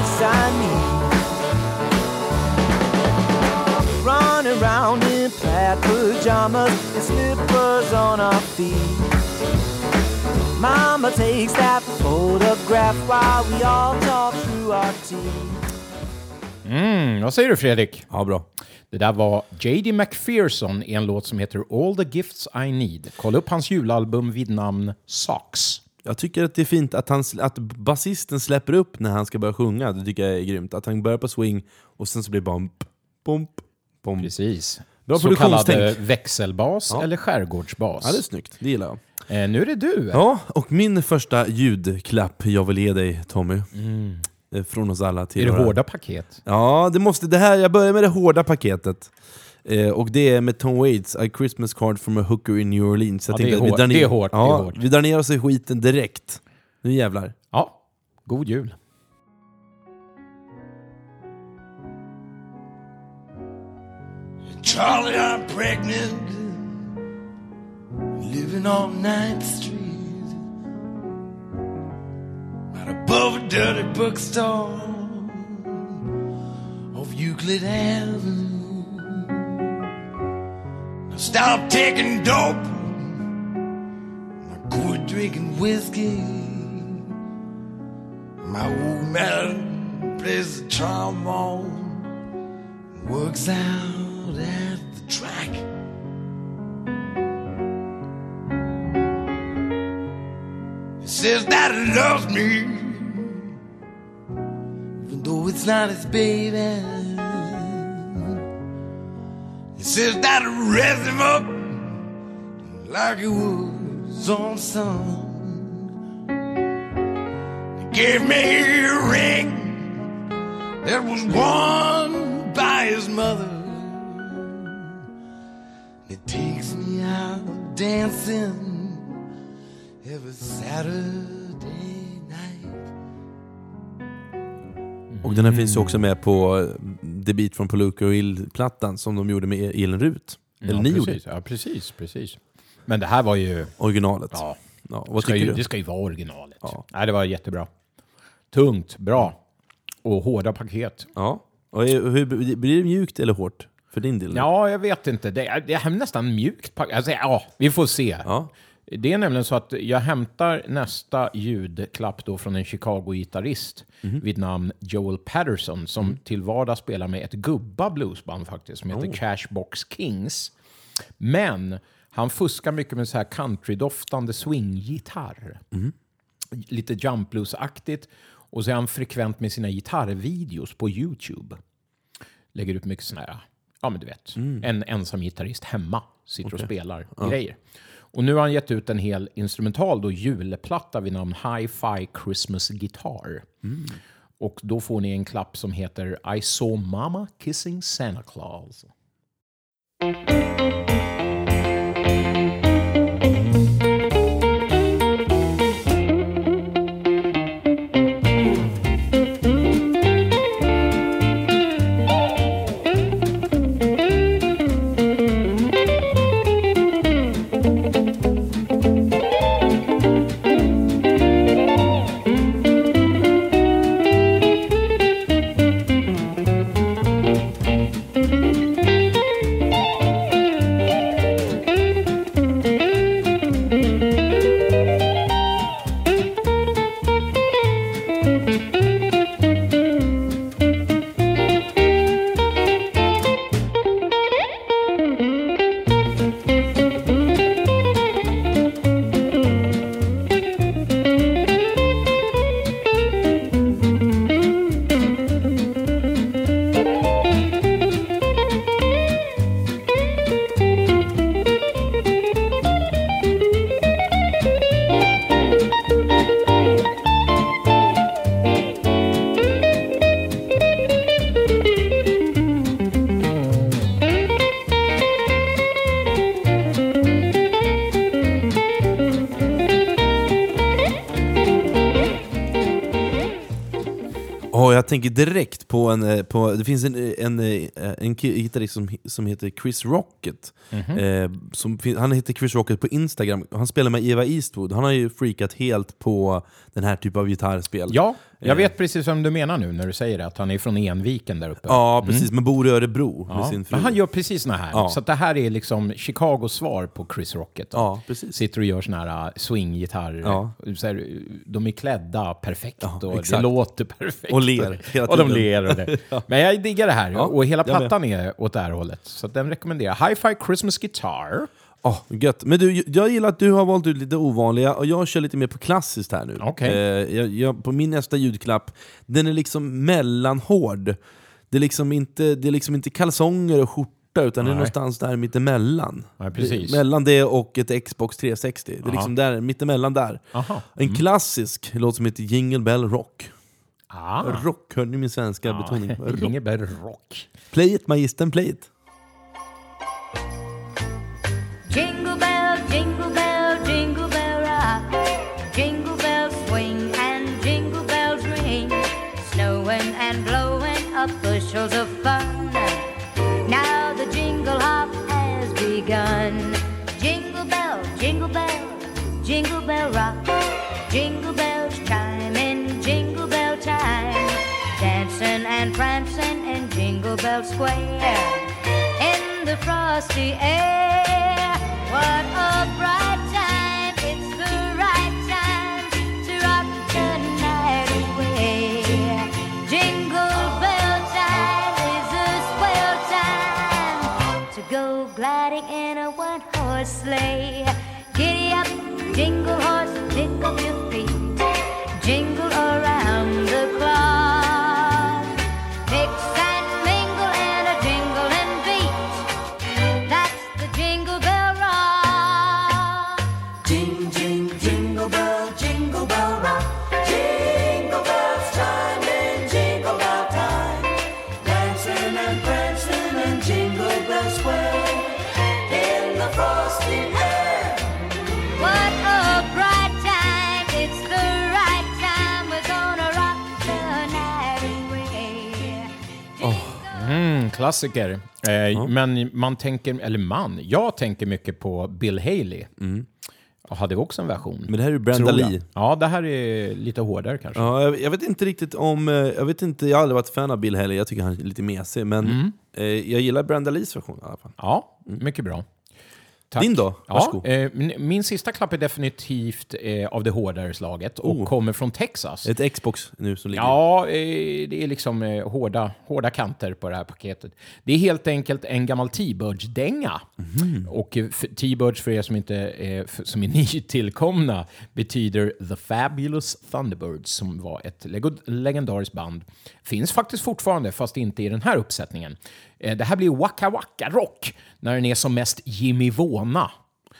The gifts I need. Running around in plaid pajamas and slippers on our feet. Mama takes that photograph while we all talk through our teeth. Mm, vad säger du Fredrik? Ja, bra. Det där var J.D. McPherson i en låt som heter All the Gifts I Need. Kolla upp hans julalbum vid namn Socks. Jag tycker att det är fint att, han, att basisten släpper upp när han ska börja sjunga. Det tycker jag är grymt. Att han börjar på swing och sen så blir det bump, bump, bump. Precis. Bra Så kallad eh, växelbas Ja. eller skärgårdsbas. Ja, det är snyggt. Det gillar jag. Eh, nu är det du. Ja, och min första ljudklapp jag vill ge dig Tommy. Eh, Från oss alla till Mm. Är det hårda paket? Ja, det måste, det här, jag börjar med det hårda paketet. Eh, och det är med Tom Waits, A Christmas Card from a Hooker in New Orleans. Jag Ja, det är vi hårt, drar ner, det är hårt, det är Ja, hårt. Vi drar ner oss i skiten direkt. Nu jävlar. Ja, god jul. Charlie, I'm pregnant, living on 9th Street, right above a dirty bookstore off Euclid Avenue. Stop taking dope, I quit drinking whiskey. My old man plays the trombone works out at the track. He says that he loves me, even though it's not his baby. He says that he raised him up like he was on son. He gave me a ring that was won by his mother. It takes me out dancing every Saturday night. Och den här finns också med på eh, Beat från Poluca och Hill-plattan som de gjorde med Elin Rut. Eller ja, ni precis. gjorde. Ja, precis, precis. Men det här var ju... Originalet. Ja, Ja, Det vad ska, tycker ju, du? det ska ju vara originalet. Ja. Nej, det var jättebra. Tungt, bra och hårda paket. Ja. Och hur, blir det mjukt eller hårt för din del? Ja, jag vet inte. Det är, det är nästan mjukt paket. Alltså, ja, vi får se. Ja. Det är nämligen så att jag hämtar nästa ljudklapp då från en Chicago-gitarrist Mhm. vid namn Joel Patterson som Mm. till vardags spelar med ett gubba bluesband faktiskt som heter Oh. Cashbox Kings. Men han fuskar mycket med så här countrydoftande swinggitarr. Mhm. Lite jump blues-aktigt. Och så är han frekvent med sina gitarrvideos på YouTube. Lägger ut mycket såna här, ja men du vet, en ensam gitarrist hemma sitter och spelar grejer. Och nu har han gett ut en hel instrumental då julplatta vid namn Hi-Fi Christmas Guitar. Och då får ni en klapp som heter I saw mama kissing Santa Claus. Tänker direkt på en... eh, På, det finns en, eh, en, eh, en gitarrist som, som heter Chris Rocket. Mhm. Eh, som, han heter Chris Rocket på Instagram. Han spelar med Eva Eastwood. Han har ju freakat helt på den här typen av gitarrspel. Ja, jag Eh. vet precis vem du menar nu när du säger det, att han är från Enviken där uppe. Ja, precis. Men bor i Örebro med sin fru. men han gör precis såna här. Ja. Så att det här är liksom Chicagos svar på Chris Rocket. då. Ja, precis. Sitter och gör såna här uh, swinggitarrer. Ja. Så här, de är klädda perfekt Ja, och det exakt. låter perfekt. Och ler hela Och de tiden. ler. Och det. Men jag diggar det här. Ja, och hela jag plattan är åt det här hållet. Så att den rekommenderar jag. Hi-Fi Christmas Guitar. Åh, gött. Men du, jag gillar att du har valt ut lite ovanliga, och jag kör lite mer på klassiskt här nu. Okej. Eh, jag, jag, på min nästa ljudklapp, den är liksom mellanhård. Det är liksom inte, det är liksom inte kalsonger och skjorta, utan det är Nej. någonstans där mittemellan. Precis. Det, mellan det och ett Xbox 360. Det är Ja. liksom där, mittemellan där. Aha. En klassisk låt som heter Jingle Bell Rock. Ah. Rock, hörde ni min svenska betoning? Rock. Ingeberg Rock. Play it magistern, play it. Bushels of fun. Now the jingle hop has begun. Jingle bell, jingle bell, jingle bell rock. Jingle bells chime in jingle bell time. Dancing and prancing in Jingle Bell Square. In the frosty air. What a sleigh. Giddy up, jingle horse. Jingle klassiker. Eh, Men man tänker, eller man, jag tänker mycket på Bill Haley. hade också en version. Men det här är ju Brenda jag. Lee. Ja, det här är lite hårdare kanske. Ja, jag, jag vet inte riktigt om... eh, Jag vet inte, jag har aldrig varit fan av Bill heller, jag tycker han är lite mesig. Men Mm. eh, jag gillar Brenda Lees version i alla fall. Ja, mycket bra. Tack. Din då? Ja, Varsågod. eh, min, sista klapp är definitivt eh, av det hårdare slaget och Oh. kommer från Texas. Ett Xbox nu som ligger... Ja, eh, det är liksom eh, hårda, hårda kanter på det här paketet. Det är helt enkelt en gammal T-Birds-dänga. Och eh, T-Birds, för er som inte f- som är nytillkomna, betyder The Fabulous Thunderbirds, som var ett legendariskt band. Finns faktiskt fortfarande, fast inte i den här uppsättningen. Eh, Det här blir Waka Waka Rock, när den är som mest Jimmy Våna.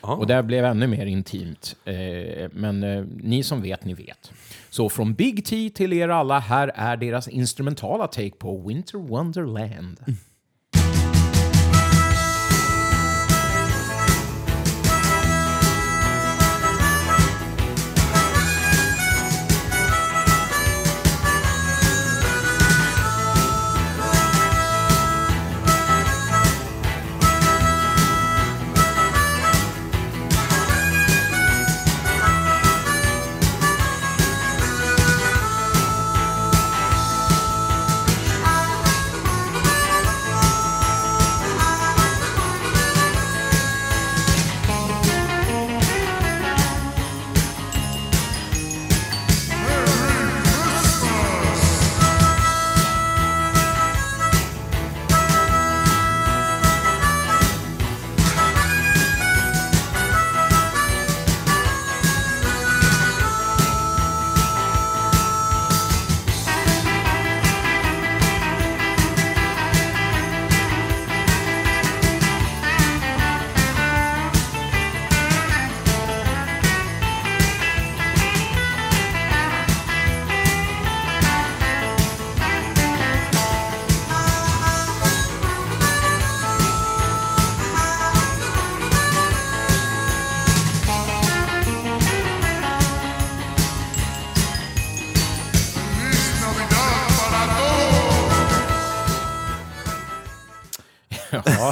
Och det blev ännu mer intimt. Eh, men eh, ni som vet, ni vet. Så från Big T till er alla, här är deras instrumentala take på Winter Wonderland. Ja.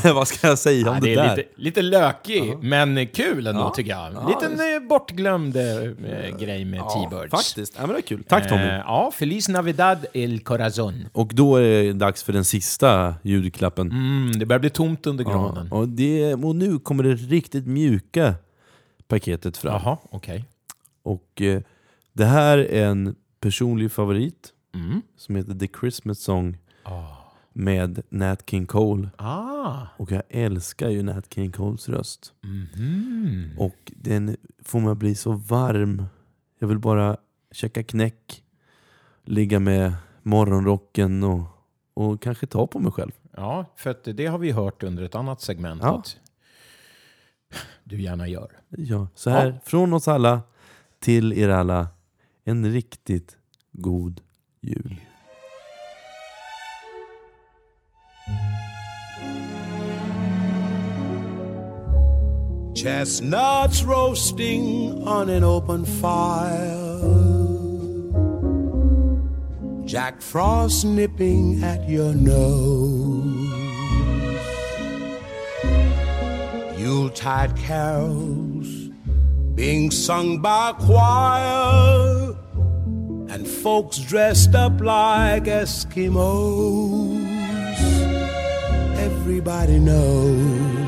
Vad ska jag säga om Ja, det, det där? är lite, lite lökig, men kul ändå Ja. tycker jag. Ja, Liten eh, bortglömd eh, grej med Ja, T-Birds. faktiskt. Ja, men det är kul. Tack Tommy. Eh, ja, Feliz Navidad el Corazon. Och då är det dags för den sista ljudklappen. Mm, det börjar bli tomt under granen. Ja, och, det, och nu kommer det riktigt mjuka paketet fram. Jaha, okej. Och eh, det här är en personlig favorit Mm. som heter The Christmas Song med Nat King Cole. Ah. Och jag älskar ju Nat King Coles röst. Mhm. Och den får mig bli så varm. Jag vill bara käka knäck, ligga med morgonrocken och, och kanske ta på mig själv. Ja, för att det har vi hört under ett annat segment Ja. att du gärna gör. Ja, så här, från oss alla till er alla, en riktigt god jul. Chestnuts roasting on an open fire. Jack Frost nipping at your nose. Yuletide carols being sung by choir. And folks dressed up like Eskimos. Everybody knows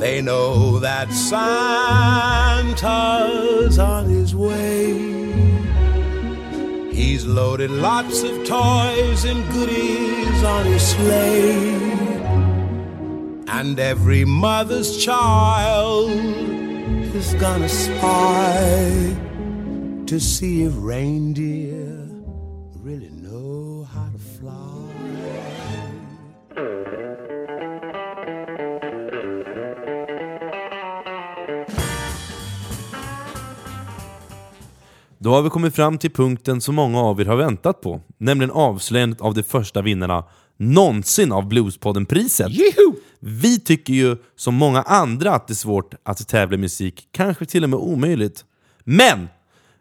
They know that Santa's on his way. He's loaded lots of toys and goodies on his sleigh. And every mother's child is gonna spy to see if reindeer Då har vi kommit fram till punkten som många av er har väntat på, nämligen avslöjandet av de första vinnarna någonsin av Bluespodden-priset. Vi tycker ju som många andra att det är svårt att tävla i musik, kanske till och med omöjligt. Men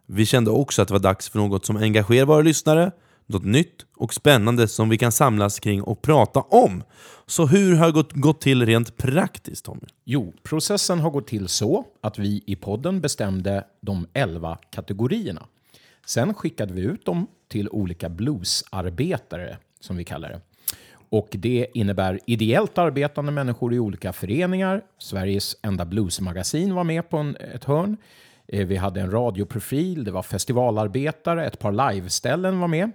vi kände också att det var dags för något som engagerar våra lyssnare, något nytt och spännande som vi kan samlas kring och prata om. Så hur har det gått, gått till rent praktiskt Tommy? Jo, processen har gått till så att vi i podden bestämde de 11 kategorierna. Sen skickade vi ut dem till olika bluesarbetare, som vi kallar det. Och det innebär ideellt arbetande människor i olika föreningar. Sveriges enda bluesmagasin var med på en, ett hörn. Eh, Vi hade en radioprofil, det var festivalarbetare, ett par liveställen var med.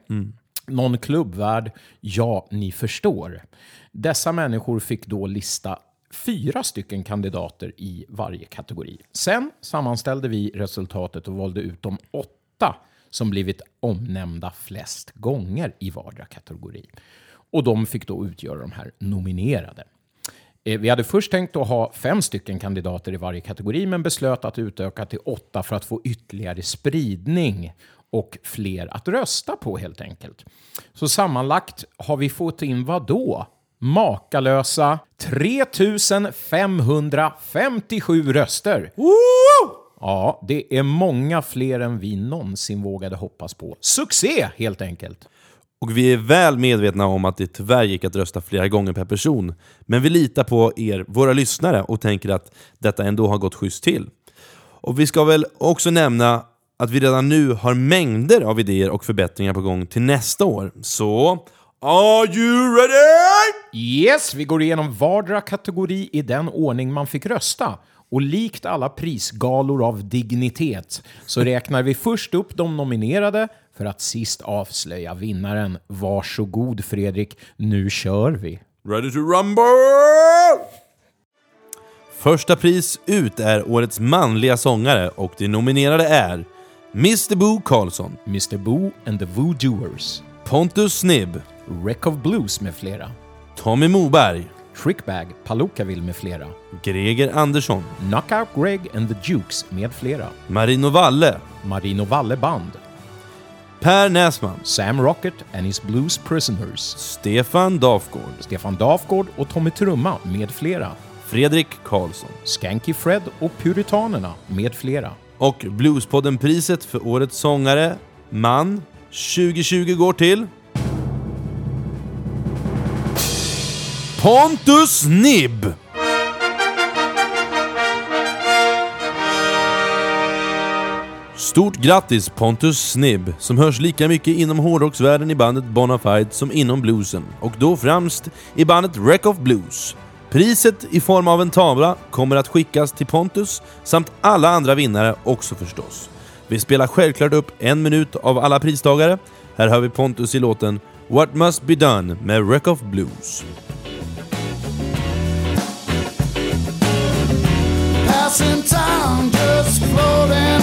Någon klubbvärd, ja, ni förstår. Dessa människor fick då lista fyra stycken kandidater i varje kategori. Sen sammanställde vi resultatet och valde ut de åtta som blivit omnämnda flest gånger i vardera kategori. Och de fick då utgöra de här nominerade. Eh, vi hade först tänkt att ha fem stycken kandidater i varje kategori men beslöt att utöka till åtta för att få ytterligare spridning och fler att rösta på helt enkelt. Så sammanlagt har vi fått in vad då? Makalösa 3557 röster. Ja, det är många fler än vi någonsin vågade hoppas på. Succé helt enkelt! Och vi är väl medvetna om att det tyvärr gick att rösta flera gånger per person. Men vi litar på er, våra lyssnare, och tänker att detta ändå har gått schysst till. Och vi ska väl också nämna att vi redan nu har mängder av idéer och förbättringar på gång till nästa år. Så... Are you ready? Yes, vi går igenom vardera kategori i den ordning man fick rösta. Och likt alla prisgalor av dignitet så räknar vi först upp de nominerade för att sist avslöja vinnaren. Varsågod Fredrik, nu kör vi! Ready to rumble! Första pris ut är årets manliga sångare och de nominerade är Mr Boo Karlsson, Mr Boo and the Voodooers, Pontus Snibb, Wreck of Blues med flera, Tommy Moberg, Trickbag, Palookaville med flera, Greger Andersson, Knockout Greg and the Jukes med flera, Marino Valle, Marino Valle Band, Per Näsman, Sam Rocket and his Blues Prisoners, Stefan Dafgård, Stefan Dafgård och Tommy Trumma med flera, Fredrik Karlsson. Skanky Fred och Puritanerna med flera. och Bluespodden-priset för årets sångare, man, 2020 går till... Pontus Nibb! Stort grattis Pontus Snibb, som hörs lika mycket inom hårdrocksvärlden i bandet Bonafide som inom bluesen, och då främst i bandet Wreck of Blues. Priset i form av en tavla kommer att skickas till Pontus, samt alla andra vinnare också förstås. Vi spelar självklart upp en minut av alla pristagare. Här hör vi Pontus i låten What Must Be Done med Wreck of Blues. Passing town, just floating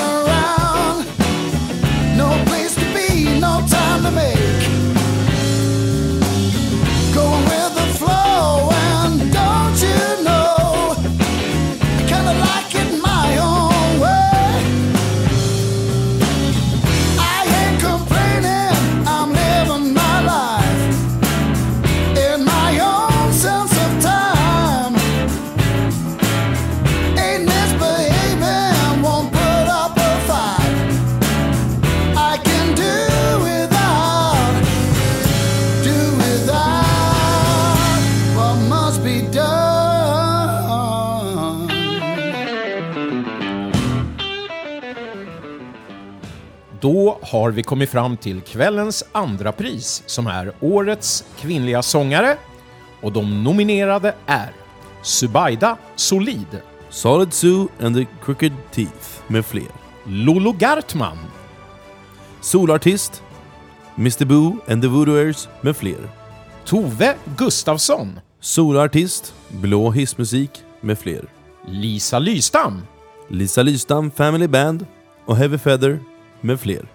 Då har vi kommit fram till kvällens andra pris som är Årets kvinnliga sångare och de nominerade är Subaida Solid, Solid Sue and the Crooked Teeth med fler. Lolo Gartman, Solartist, Mr Boo and the Voodooers med fler. Tove Gustafsson, Solartist, Blå hissmusik med fler. Lisa Lystam, Lisa Lystam Family Band och Heavy Feather med fler.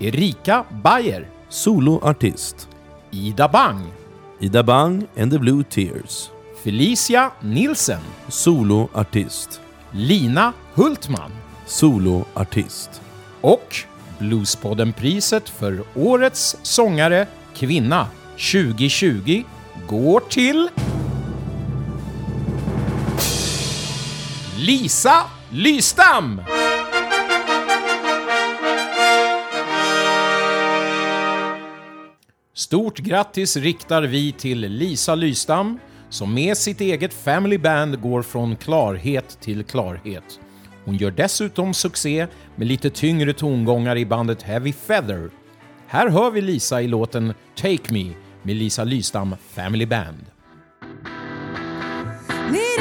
Erika Bayer, Soloartist, Ida Bang, Ida Bang and the Blue Tears. Felicia Nilsen, Soloartist, Lina Hultman Soloartist. och Bluespodden-priset för Årets sångare kvinna 2020 går till... Lisa Lystam! Stort grattis riktar vi till Lisa Lystam som med sitt eget Family Band går från klarhet till klarhet. Hon gör dessutom succé med lite tyngre tongångar i bandet Heavy Feather. Här hör vi Lisa i låten Take Me med Lisa Lystam Family Band. Need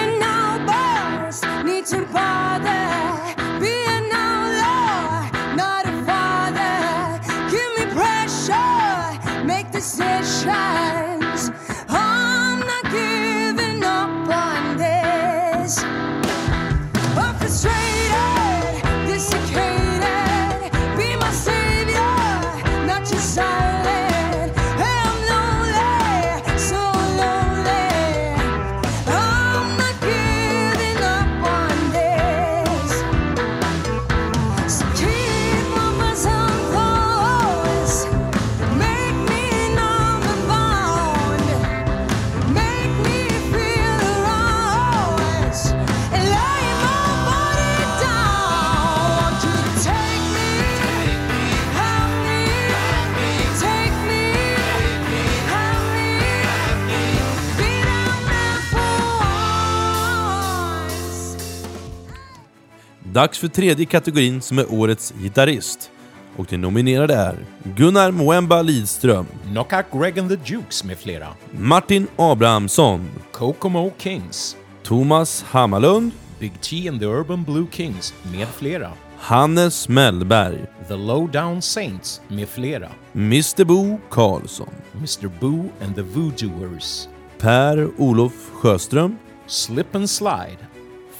Dags för tredje kategorin som är Årets gitarrist. Och de nominerade är Gunnar Moemba Lidström, Knockout Greg and the Jukes med flera. Martin Abrahamsson, Kokomo Kings, Thomas Hammarlund, Big T and the Urban Blue Kings med flera. Hannes Mellberg, The Lowdown Saints med flera. Mr Bo Karlsson, Mr Boo and the Voodooers. Per-Olof Sjöström, Slip and Slide.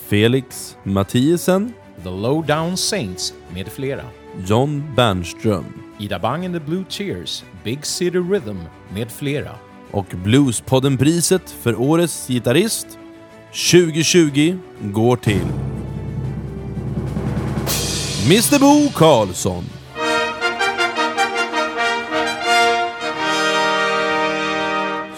Felix Mathiesen, The Lowdown Saints med flera. John Bernström Ida Bang and the Blue Tears, Big City Rhythm med flera. och Bluespodden-priset för Årets gitarrist 2020 går till Mr Bo Karlsson.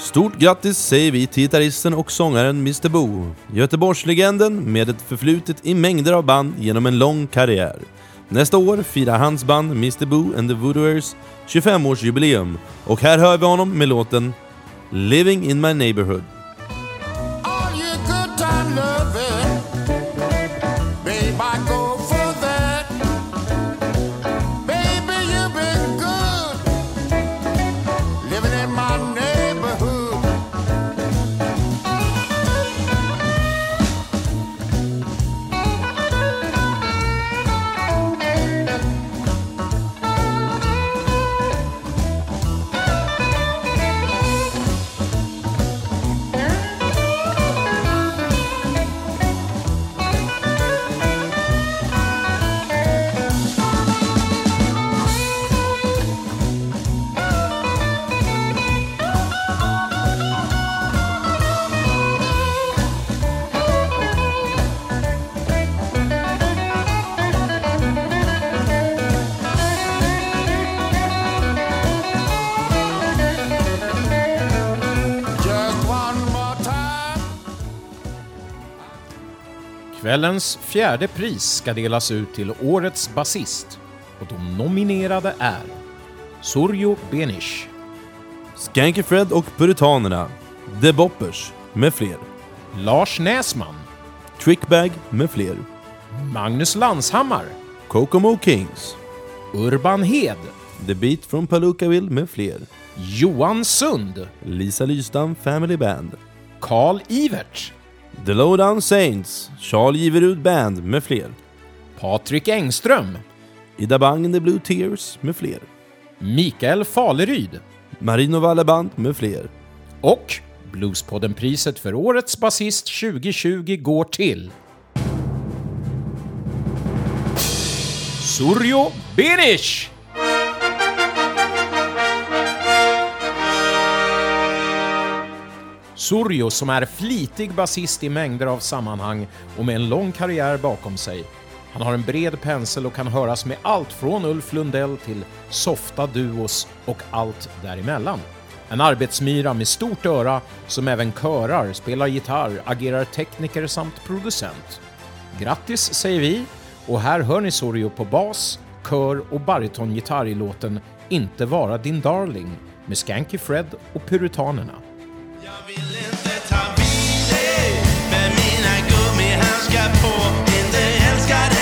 Stort grattis säger vi till gitarristen och sångaren Mr Bo, Göteborgslegenden med ett förflutet i mängder av band genom en lång karriär. Nästa år firar hans band Mr Bo and the Voodooers 25-årsjubileum och här hör vi honom med låten Living in my neighborhood. Kvällens fjärde pris ska delas ut till Årets basist. Och de nominerade är Surjo Benish, Skanky Fred och Puritanerna, The Boppers med fler, Lars Näsman, Trickbag med fler, Magnus Lanshammar, Kokomo Kings, Urban Hed, The Beat from Palookaville med fler, Johan Sund, Lisa Lystam Family Band, Karl Ivert, The Lowdown Saints, Charles Giverud Band med fler, Patrik Engström, Ida Bang the Blue Tears med fler, Mikael Faleryd. Marino Valle Band med fler, och Bluespodden-priset för Årets basist 2020 går till Surjo Benish! Surjo, som är flitig basist i mängder av sammanhang och med en lång karriär bakom sig. Han har en bred pensel och kan höras med allt från Ulf Lundell till softa duos och allt däremellan. En arbetsmyra med stort öra som även körar, spelar gitarr, agerar tekniker samt producent. Grattis säger vi och här hör ni Sorio på bas, kör och baritongitarr i låten Inte vara din darling med Skanky Fred och Puritanerna. Inte älska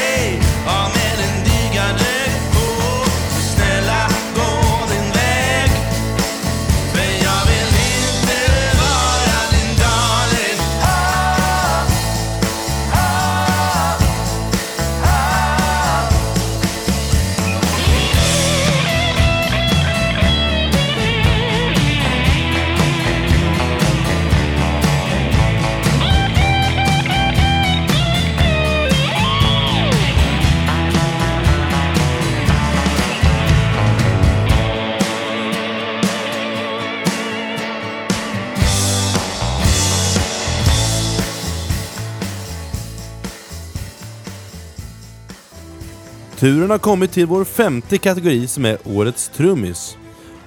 Turen har kommit till vår femte kategori som är Årets trummis.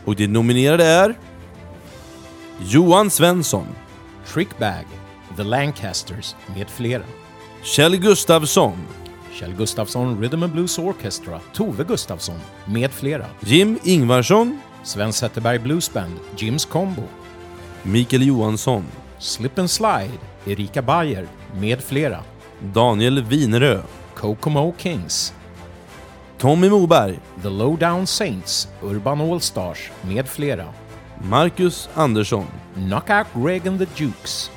Och de nominerade är... Johan Svensson, Trickbag, The Lancasters med flera. Kjell Gustafsson, Kjell Gustafsson Rhythm and Blues Orchestra, Tove Gustafsson med flera. Jim Ingvarsson, Sven Zetterberg Blues Band, Jims Combo. Mikael Johansson, Slip and Slide, Erika Bayer med flera. Daniel Winerö, Kokomo Kings, Tommy Moberg, The Lowdown Saints, Urban Allstars med flera. Marcus Andersson, Knockout Greg and the Jukes,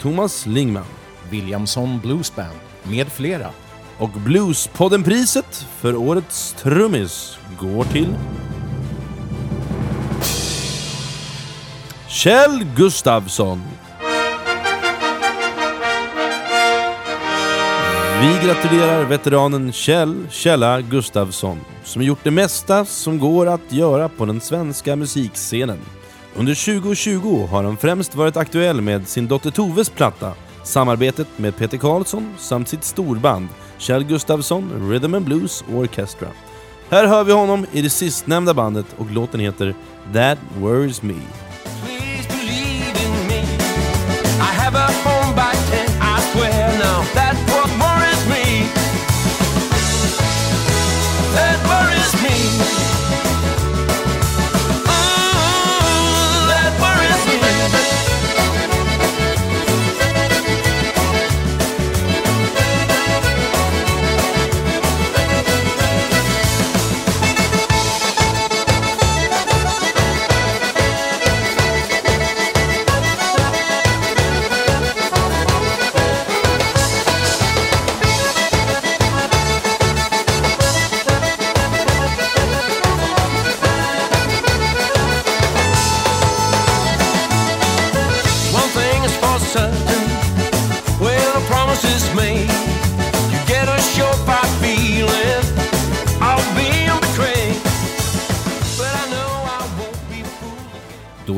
Thomas Lingman Williamson Blues Band med flera. och Bluespodden-priset för Årets trummis går till... Kjell Gustafsson. Vi gratulerar veteranen Kjell Källa Gustafsson som gjort det mesta som går att göra på den svenska musikscenen. Under 2020 har han främst varit aktuell med sin dotter Toves platta, samarbetet med Peter Karlsson samt sitt storband Kjell Gustafsson Rhythm and Blues Orchestra. Här hör vi honom i det sistnämnda bandet och låten heter That Worries Me.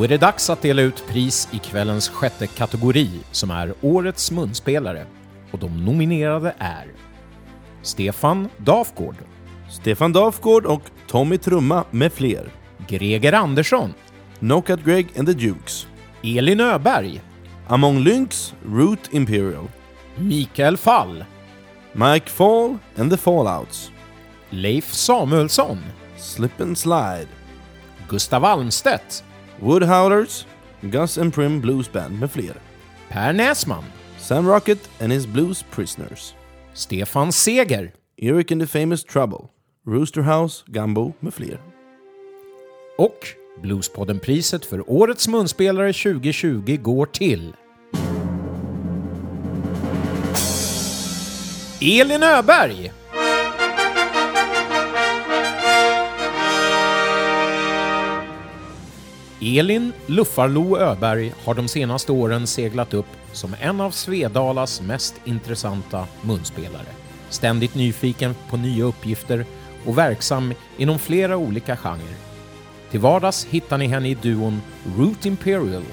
Är det dags att dela ut pris i kvällens sjätte kategori som är Årets munspelare. Och de nominerade är Stefan Dafgård, Stefan Dafgård och Tommy Trumma med fler. Greger Andersson, Knockout Greg and the Dukes. Elin Öberg, Among Lynx, Root Imperial. Mikael Fall, Mike Fall and the Fallouts. Leif Samuelsson, Slip and Slide. Gustav Almstedt, Woodhowlers, Gus and Prim Blues Band med fler. Per Näsman, Sam Rocket and his Blues Prisoners. Stefan Seger, Eric and the Famous Trouble. Rooster House, Gumbo med fler. och Bluespodden-priset för Årets munspelare 2020 går till Elin Öberg! Elin Luffarlo Öberg har de senaste åren seglat upp som en av Svedalas mest intressanta munspelare. Ständigt nyfiken på nya uppgifter och verksam inom flera olika genrer. Till vardags hittar ni henne i duon Root Imperial,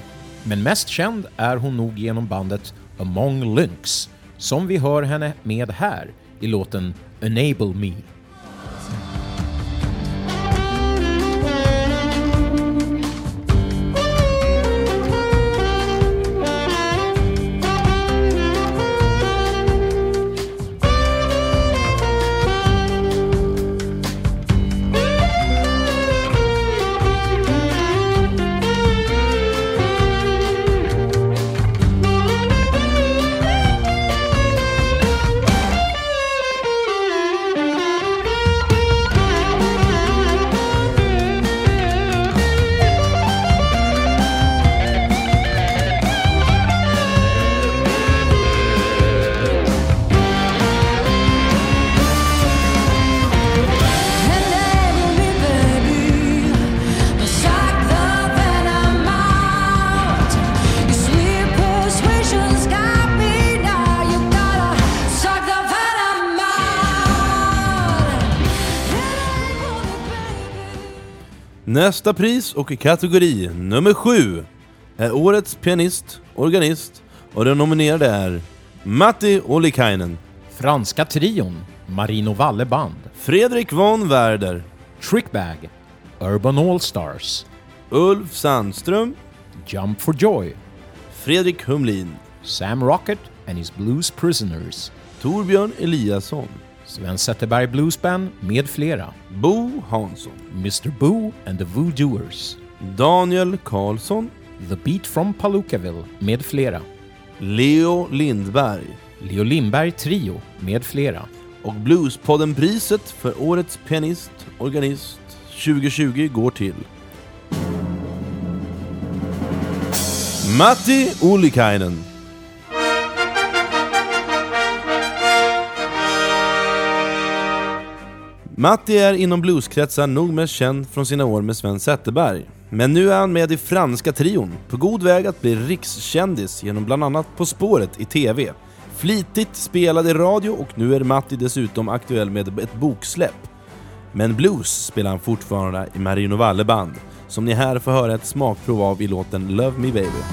men mest känd är hon nog genom bandet Among Lynx, som vi hör henne med här i låten Enable Me. Nästa pris och kategori nummer sju är Årets pianist, organist och den nominerade är Matti Ollikainen, Franska trion Marino Valle Band, Fredrik von Werder, Trickbag, Urban Allstars, Ulf Sandström, Jump for Joy, Fredrik Humlin, Sam Rocket and his Blues Prisoners, Torbjörn Eliasson, Sven Zetterberg Blues Band med flera, Bo Hansson, Mr Boo and the Voodooers, Daniel Karlsson, The Beat from Palookaville med flera, Leo Lindberg. Leo Lindberg Trio med flera, och Bluespodden-priset för Årets pianist, organist 2020 går till. Matti Ollikainen. Matti är inom blueskretsar nog mest känd från sina år med Sven Zetterberg. Men nu är han med i Franska trion, på god väg att bli rikskändis genom bland annat På spåret i TV. Flitigt spelad i radio och nu är Matti dessutom aktuell med ett boksläpp. Men blues spelar han fortfarande i Marino Valle Band, som ni här får höra ett smakprov av i låten Love Me Baby.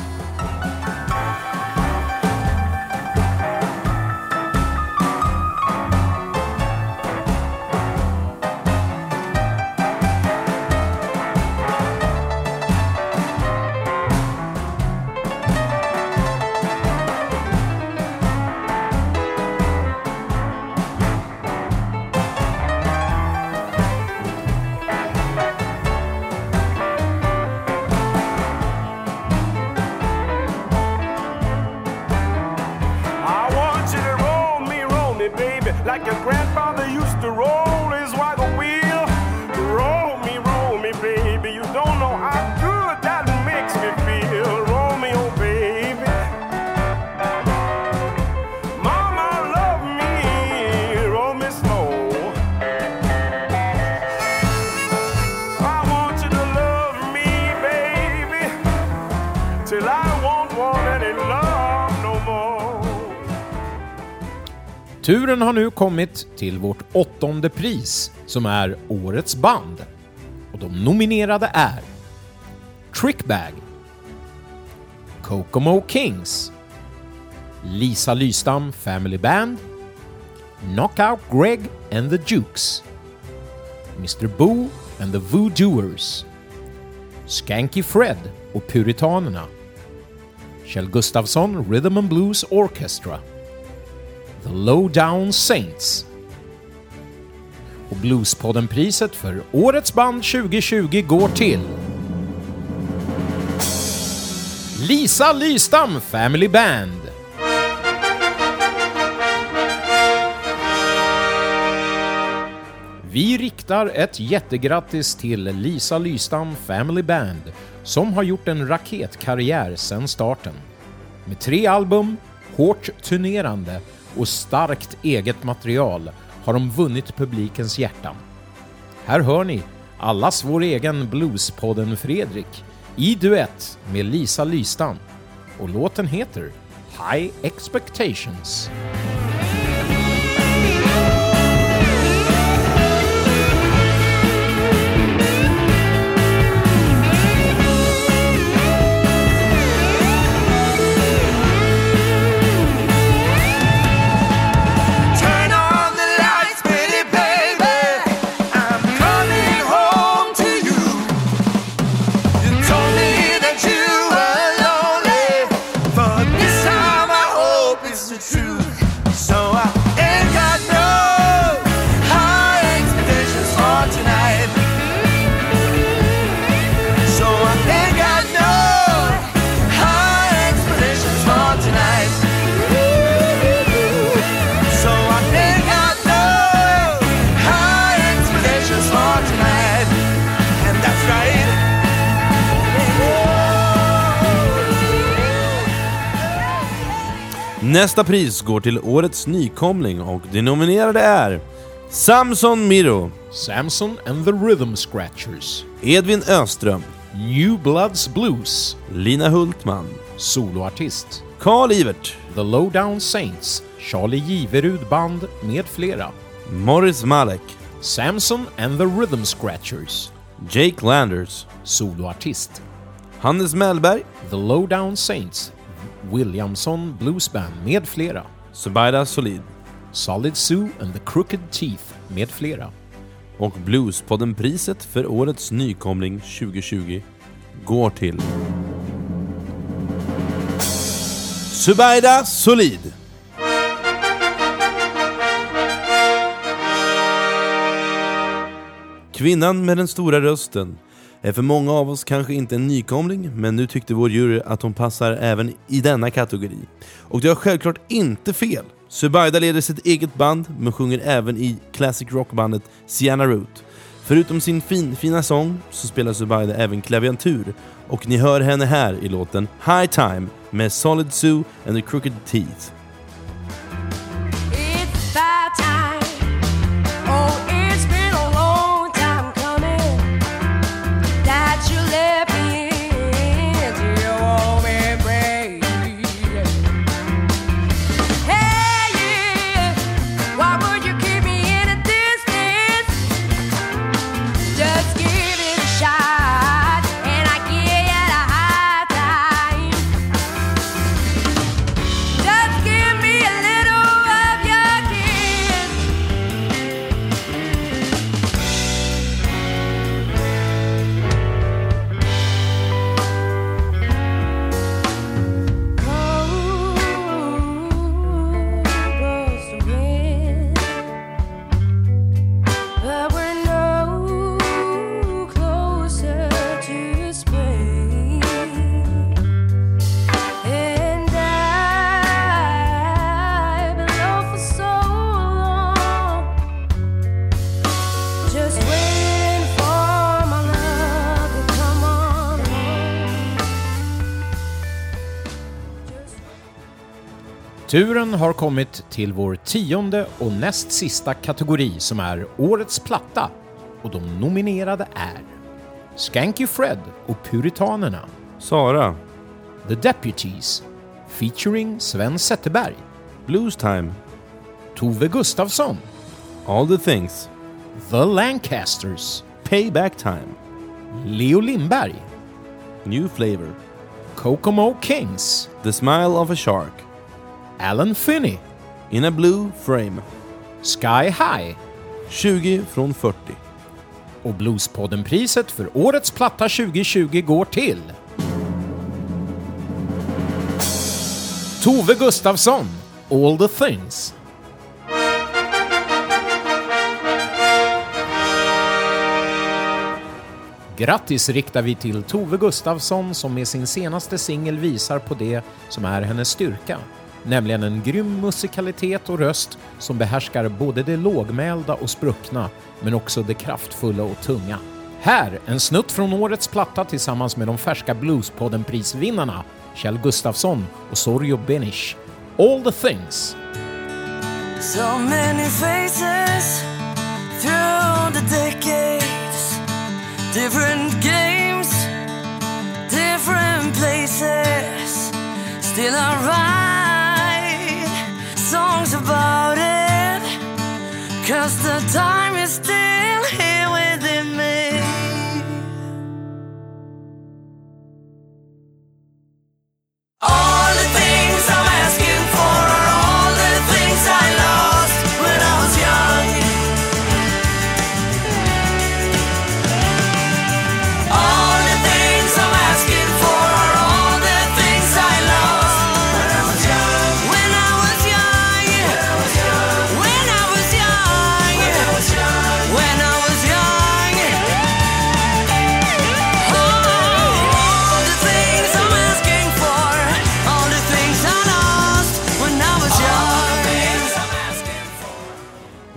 Turen har nu kommit till vårt åttonde pris som är Årets band. Och de nominerade är Trickbag, Kokomo Kings, Lisa Lystam Family Band, Knockout Greg and the Jukes, Mr Boo and the Voodooers, Skanky Fred och Puritanerna, Kjell Gustafsson Rhythm and Blues Orchestra, The Lowdown Saints. Och Bluespodden-priset för Årets band 2020 går till Lisa Lystam Family Band. Vi riktar ett jättegrattis till Lisa Lystam Family Band som har gjort en raketkarriär sedan starten. Med tre album, hårt turnerande och starkt eget material har de vunnit publikens hjärtan. Här hör ni allas vår egen Bluespodden Fredrik i duett med Lisa Lystam och låten heter High Expectations. Nästa pris går till årets nykomling och de nominerade är Samson Miro, Samson and the Rhythm Scratchers, Edvin Öström, New Bloods Blues, Lina Hultman, soloartist, Carl Ivert, The Lowdown Saints, Charlie Giverud Band med flera, Morris Malek, Samson and the Rhythm Scratchers, Jake Landers, soloartist, Hannes Mellberg, The Lowdown Saints, Williamson Blues Band med flera, Subaida Solid Solid Sue and the Crooked Teeth med flera. och Bluespodden-priset för årets nykomling 2020 går till Subaida Solid. Kvinnan med den stora rösten Eh, för många av oss kanske inte en nykomling, men nu tyckte vår jury att hon passar även i denna kategori. Och det har självklart inte fel. Subaida leder sitt eget band, men sjunger även i classic rockbandet Sienna Root. Förutom sin fin, fina sång så spelar Subaida även klaviatur, och ni hör henne här i låten High Time med Solid Sue and the Crooked Teeth. Turen har kommit till vår tionde och näst sista kategori som är Årets platta. Och de nominerade är Skanky Fred och Puritanerna, Sara, The Deputies featuring Sven Zetterberg, Blues Time, Tove Gustafsson, All the Things, The Lancasters, Payback Time, Leo Lindberg, New Flavor, Kokomo Kings, The Smile of a Shark, Alan Finney, In a Blue Frame, Sky High. 20 från 40. och Bluespodden-priset för Årets platta 2020 går till. Tove Gustafsson, All the Things. Grattis riktar vi till Tove Gustafsson som med sin senaste singel visar på det som är hennes styrka, nämligen en grym musikalitet och röst som behärskar både det lågmälda och spruckna, men också det kraftfulla och tunga. Här en snutt från årets platta tillsammans med de färska Bluespodden-prisvinnarna Kjell Gustafsson och Sorjo Benish. All the things. So many faces through the decades, different games, different places. Still I about it, cause the time is still here within me. All the things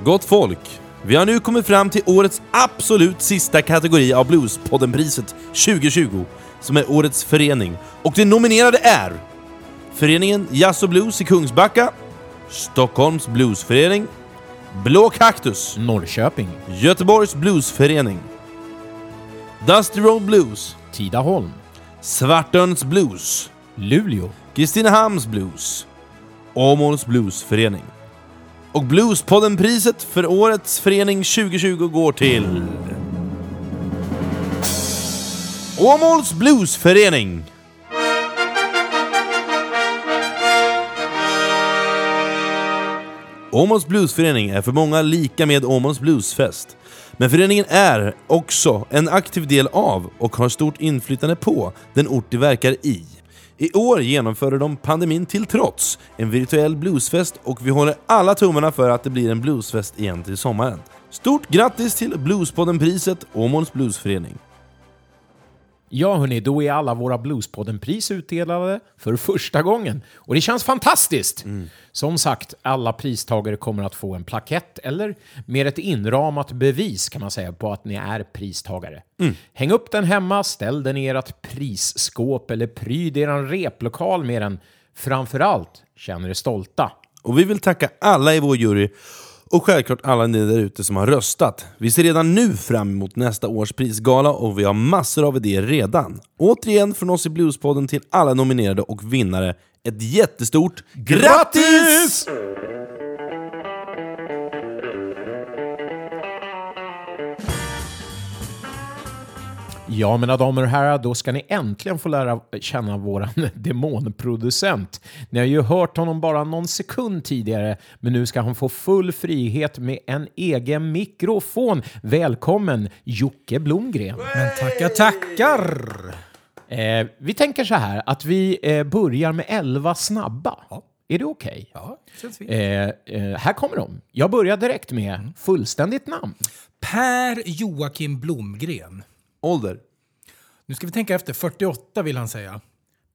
Gott folk, vi har nu kommit fram till årets absolut sista kategori av Bluespodden-priset 2020, som är Årets förening. Och de nominerade är Föreningen Jazz och Blues i Kungsbacka, Stockholms Bluesförening, Blå Kaktus, Norrköping, Göteborgs Bluesförening, Dusty Road Blues, Tidaholm, Svartöns Blues, Luleå, Kristinehamns Blues, Åmåls Bluesförening. Och Bluespodden-priset för årets förening 2020 går till... Åmåls Bluesförening! Åmåls Bluesförening är för många lika med Åmåls Bluesfest. Men föreningen är också en aktiv del av och har stort inflytande på den ort de verkar i. I år genomförde de pandemin till trots en virtuell bluesfest och vi håller alla tummarna för att det blir en bluesfest igen till sommaren. Stort grattis till Bluespodden-priset Åmåls Bluesförening! Ja hörni, då är alla våra Bluespodden-pris utdelade för första gången. Och det känns fantastiskt! Som sagt, alla pristagare kommer att få en plakett, eller mer ett inramat bevis kan man säga på att ni är pristagare. Häng upp den hemma, ställ den i ert prisskåp eller pryd er replokal med den. Framförallt, känn er stolta. Och vi vill tacka alla i vår jury och självklart alla ni där ute som har röstat. Vi ser redan nu fram emot nästa års prisgala och vi har massor av idéer redan. Återigen från oss i Bluespodden till alla nominerade och vinnare, ett jättestort GRATTIS! Ja, mina damer och herrar, då ska ni äntligen få lära känna våran demonproducent. Ni har ju hört honom bara någon sekund tidigare, men nu ska han få full frihet med en egen mikrofon. Välkommen Jocke Blomgren. Men tackar, tackar! Eh, vi tänker så här att vi eh, börjar med 11 snabba. Är det okej? Ja, känns fint. Eh, eh, här kommer de. Jag börjar direkt med fullständigt namn. Per Joakim Blomgren. Ålder? Nu ska vi tänka efter. 48 vill han säga.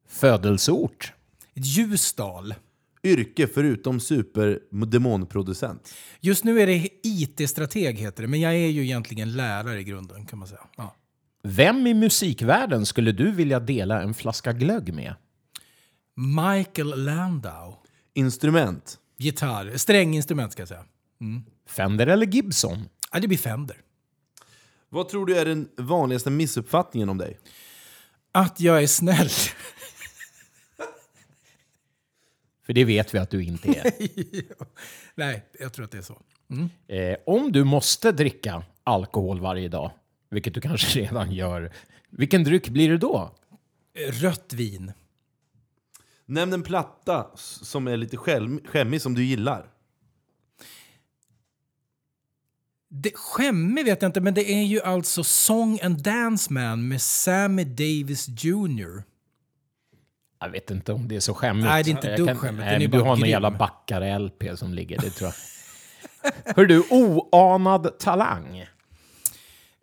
Födelseort? Ljusdal. Yrke förutom superdemonproducent? Just nu är det IT-strateg heter det, men jag är ju egentligen lärare i grunden kan man säga. Ja. Vem i musikvärlden skulle du vilja dela en flaska glögg med? Michael Landau. Instrument? Gitarr. Stränginstrument ska jag säga. Mm. Fender eller Gibson? Ja, det blir Fender. Vad tror du är den vanligaste missuppfattningen om dig? Att jag är snäll. För det vet vi att du inte är. Nej, jag tror att det är så. Mm. Eh, om du måste dricka alkohol varje dag, vilket du kanske redan gör, vilken dryck blir det då? Rött vin. Nämn en platta som är lite skäm- skämmig som du gillar. Det, skämmig vet jag inte, men det är ju alltså Song and Dance Man med Sammy Davis Jr. Jag vet inte om det är så skämmigt. Nej, det är inte dugg skämmigt. Nej, du har någon jävla Backare-LP som ligger, det tror jag. Hör du, oanad talang.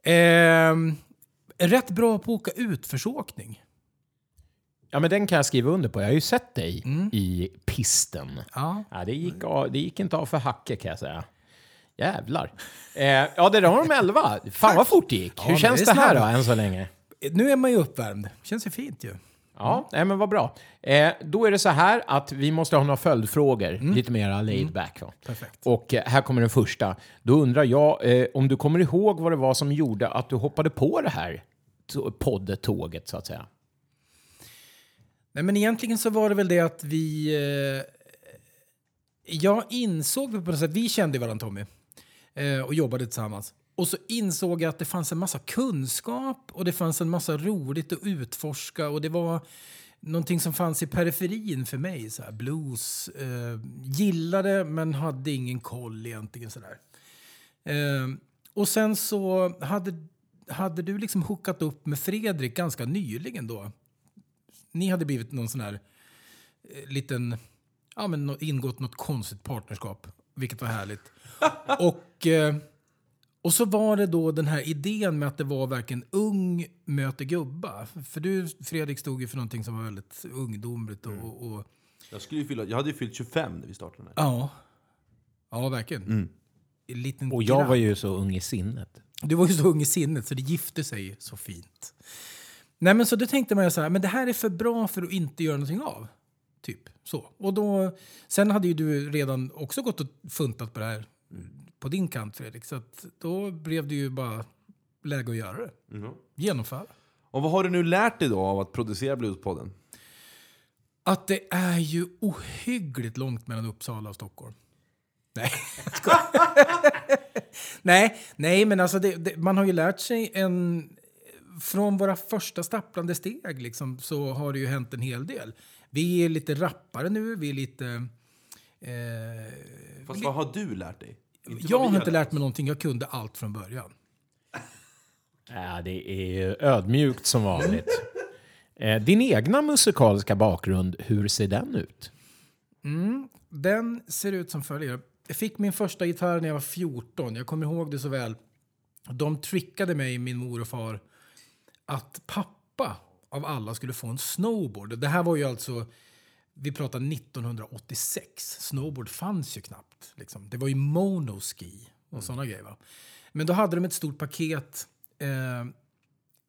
Ehm, rätt bra på att åka utförsåkning. Ja, men den kan jag skriva under på. Jag har ju sett dig i pisten. Mm. Ja. Ja, det, gick av, det gick inte av för hacke kan jag säga. Jävlar. Eh, ja, det där var de elva. Fan vad fort det gick. Hur känns det det, är här då, snabbt. än så länge? Nu är man ju uppvärmd. Känns ju fint ju. Ja, nej, men vad bra. Eh, då är det så här att vi måste ha några följdfrågor, lite mer laid back. Va? Perfekt. Och eh, här kommer den första. Då undrar jag eh, om du kommer ihåg vad det var som gjorde att du hoppade på det här poddtåget, så att säga? Nej, men egentligen så var det väl det att vi... Eh, jag insåg på något sätt, vi kände varandra Tommy och jobbade tillsammans. Och så insåg jag att det fanns en massa kunskap och det fanns en massa roligt att utforska och det var någonting som fanns i periferin för mig. Så här, blues. Eh, gillade men hade ingen koll egentligen. Så där. Eh, och sen så hade, hade du liksom hookat upp med Fredrik ganska nyligen då. Ni hade blivit någon sån här eh, liten, ja men ingått något konstigt partnerskap, vilket var härligt. och, eh, och så var det då den här idén med att det var verkligen ung möter gubba. För du Fredrik stod ju för någonting som var väldigt ungdomligt och, och, och Jag, skulle ju fylla, jag hade ju fyllt 25 när vi startade den här. ja. Ja, verkligen. Mm. En liten Och jag grabb. var ju så ung i sinnet. Du var ju så ung i sinnet så det gifte sig så fint. Nej men så då tänkte man ju så här, men det här är för bra för att inte göra någonting av. Typ så. Och då, sen hade ju du redan också gått och funtat på det här på din kant Fredrik. Så då blev det ju bara läge att göra det. Mhm. Genomföra. Och vad har du nu lärt dig då av att producera Bluespodden? Att det är ju ohyggligt långt mellan Uppsala och Stockholm. Nej, nej, nej, men alltså det, det, man har ju lärt sig en... Från våra första stapplande steg liksom, så har det ju hänt en hel del. Vi är lite rappare nu, vi är lite... Eh, Fast vad har du lärt dig? Inte jag har inte lärt mig någonting, jag kunde allt från början. Ja, det är ju ödmjukt som vanligt. Eh, Din egna musikaliska bakgrund, hur ser den ut? Mm, den ser ut som följer. Jag fick min första gitarr när jag var 14. Jag kommer ihåg det så väl. De trickade mig, min mor och far, att pappa av alla skulle få en snowboard. Det här var ju alltså, vi pratar 1986. Snowboard fanns ju knappt. Liksom. Det var ju monoski och sådana grejer. Va? Men då hade de ett stort paket. Eh,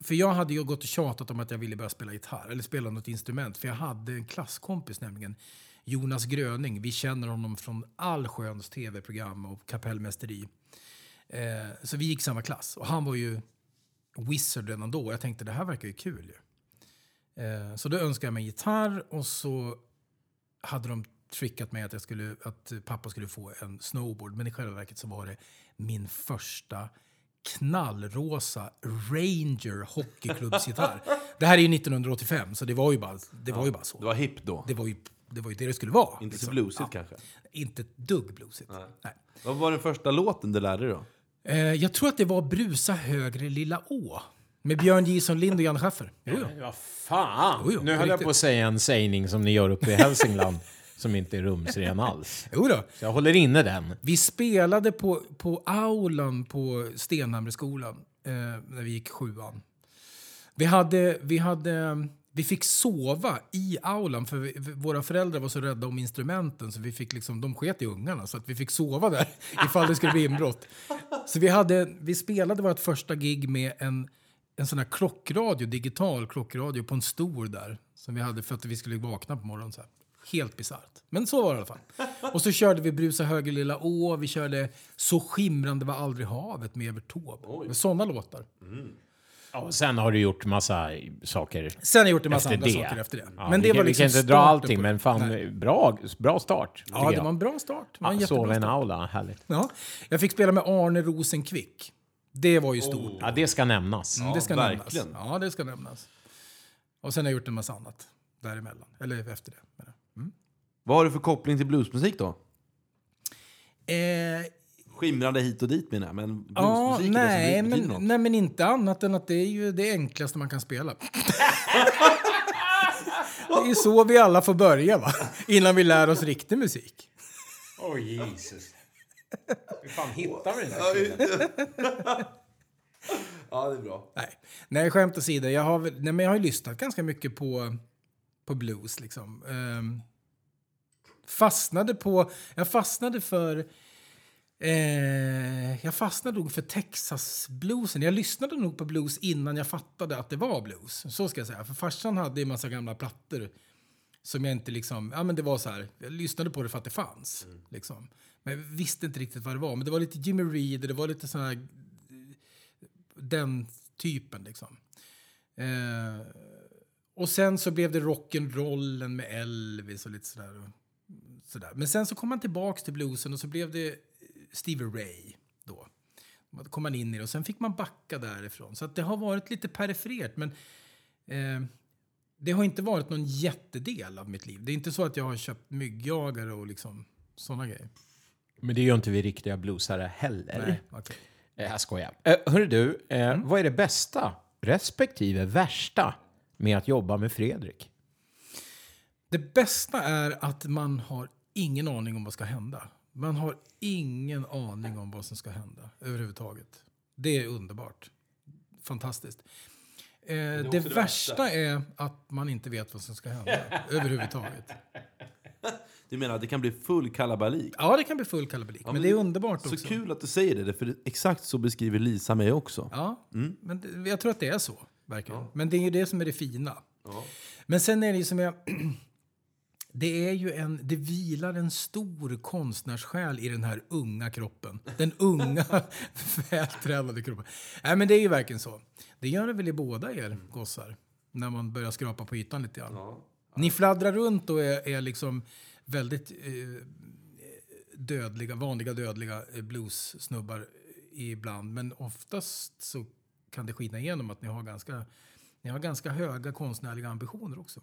för jag hade ju gått och tjatat om att jag ville börja spela gitarr eller spela något instrument. För jag hade en klasskompis nämligen, Jonas Gröning. Vi känner honom från allsköns tv-program och kapellmästeri. Eh, så vi gick samma klass och han var ju wizard redan då. Jag tänkte det här verkar ju kul ju. Eh, så då önskade jag mig en gitarr och så hade de trickat mig att, jag skulle, att pappa skulle få en snowboard. Men i själva verket så var det min första knallrosa Ranger hockeyklubbsgitarr. det här är ju 1985 så det var ju bara, det var ju bara så. Det var hipp då? Det var ju det var ju det, det skulle vara. Inte så liksom. bluesigt Ja. kanske? Inte ett dugg bluesigt. Nej. Vad var den första låten du lärde dig då? Eh, jag tror att det var Brusa högre lilla å. Med Björn Jison Lind och Jan Schaffer. Jo, jo. Vad fan! Jo, jo, nu höll jag på att säga en sägning som ni gör uppe i Hälsingland som inte är rumsren alls. Jo då. Så jag håller inne den. Vi spelade på, på aulan på Stenhamreskolan eh, när vi gick sjuan. Vi, hade, vi, hade, vi fick sova i aulan för vi, våra föräldrar var så rädda om instrumenten så vi fick liksom, de sket i ungarna så att vi fick sova där ifall det skulle bli inbrott. Så vi, hade, vi spelade vårt första gig med en, en sån här klockradio, digital klockradio på en stor där som vi hade för att vi skulle vakna på morgonen. Så här. Helt bisarrt. Men så var det i alla fall. Och så körde vi Brusa höger lilla å, vi körde Så skimrande var aldrig havet med Evert Taube. Sådana låtar. Ja, och sen har du gjort massa saker Sen har jag gjort en massa andra det. saker efter det. Ja, Men vi det kan, var vi liksom kan inte dra allting, men fan, Nej. bra, bra start. Ja, det var en bra start. Det var en Ja, i en aula, härligt. Ja. Jag fick spela med Arne Rosenkvick. Det var ju stort. Ja, det ska nämnas. Mm, det ska verkligen. nämnas. Ja, det ska nämnas. Och sen har jag gjort en massa annat däremellan. Eller efter det. Vad har du för koppling till bluesmusik då? Eh, Skimrande hit och dit menar jag, men ja, bluesmusik är det nej, men, något. nej, men inte annat än att det är ju det enklaste man kan spela. det är så vi alla får börja, va? Innan vi lär oss riktig musik. Oj, Jesus. Hur fan hittar vi den där Ja, det är bra. Nej, nej skämt åsido. Jag har, nej, men jag har ju lyssnat ganska mycket på, på blues. Liksom. Ehm, fastnade på... Jag fastnade för... Eh, jag fastnade nog för Texas-bluesen. Jag lyssnade nog på blues innan jag fattade att det var blues. Så ska jag säga. För farsan hade en massa gamla plattor som jag inte liksom... Ja, men det var så här. Jag lyssnade på det för att det fanns. Liksom. Men jag visste inte riktigt vad det var. Men det var lite Jimmy Reed och det var lite sån här den typen liksom. Eh, och sen så blev det rock'n'rollen med Elvis och lite sådär. Sådär. Men sen så kom man tillbaks till bluesen och så blev det Stevie Ray då. Då kom man in i det och sen fick man backa därifrån. Så att det har varit lite perifert men eh, det har inte varit någon jättedel av mitt liv. Det är inte så att jag har köpt myggjagare och liksom sådana grejer. Men det gör inte vi riktiga bluesare heller. Nej, okej. Eh, Jag skojar. Eh, hörru du, eh, Mm. vad är det bästa respektive värsta med att jobba med Fredrik? Det bästa är att man har ingen aning om vad ska hända. Man har ingen aning om vad som ska hända överhuvudtaget. Det är underbart. Fantastiskt. Eh, det det värsta är att man inte vet vad som ska hända överhuvudtaget. Du menar att det kan bli full kalabalik? Ja, det kan bli full kalabalik, Ja, men det är underbart Så också. kul att du säger det, för exakt så beskriver Lisa mig också. Ja, Mm. men det, jag tror att det är så. Verkligen. Men det är ju det som är det fina. Ja. Men sen är det ju som jag... det är ju en, det vilar en stor konstnärssjäl i den här unga kroppen. Den unga, vältränade kroppen. Nej, men det är ju verkligen så. Det gör det väl i båda er gossar, när man börjar skrapa på ytan lite grann. Ni fladdrar runt och är, är liksom väldigt eh, dödliga, vanliga dödliga eh, blues-snubbar ibland. Men oftast så kan det skina igenom att ni har ganska, ni har ganska höga konstnärliga ambitioner också.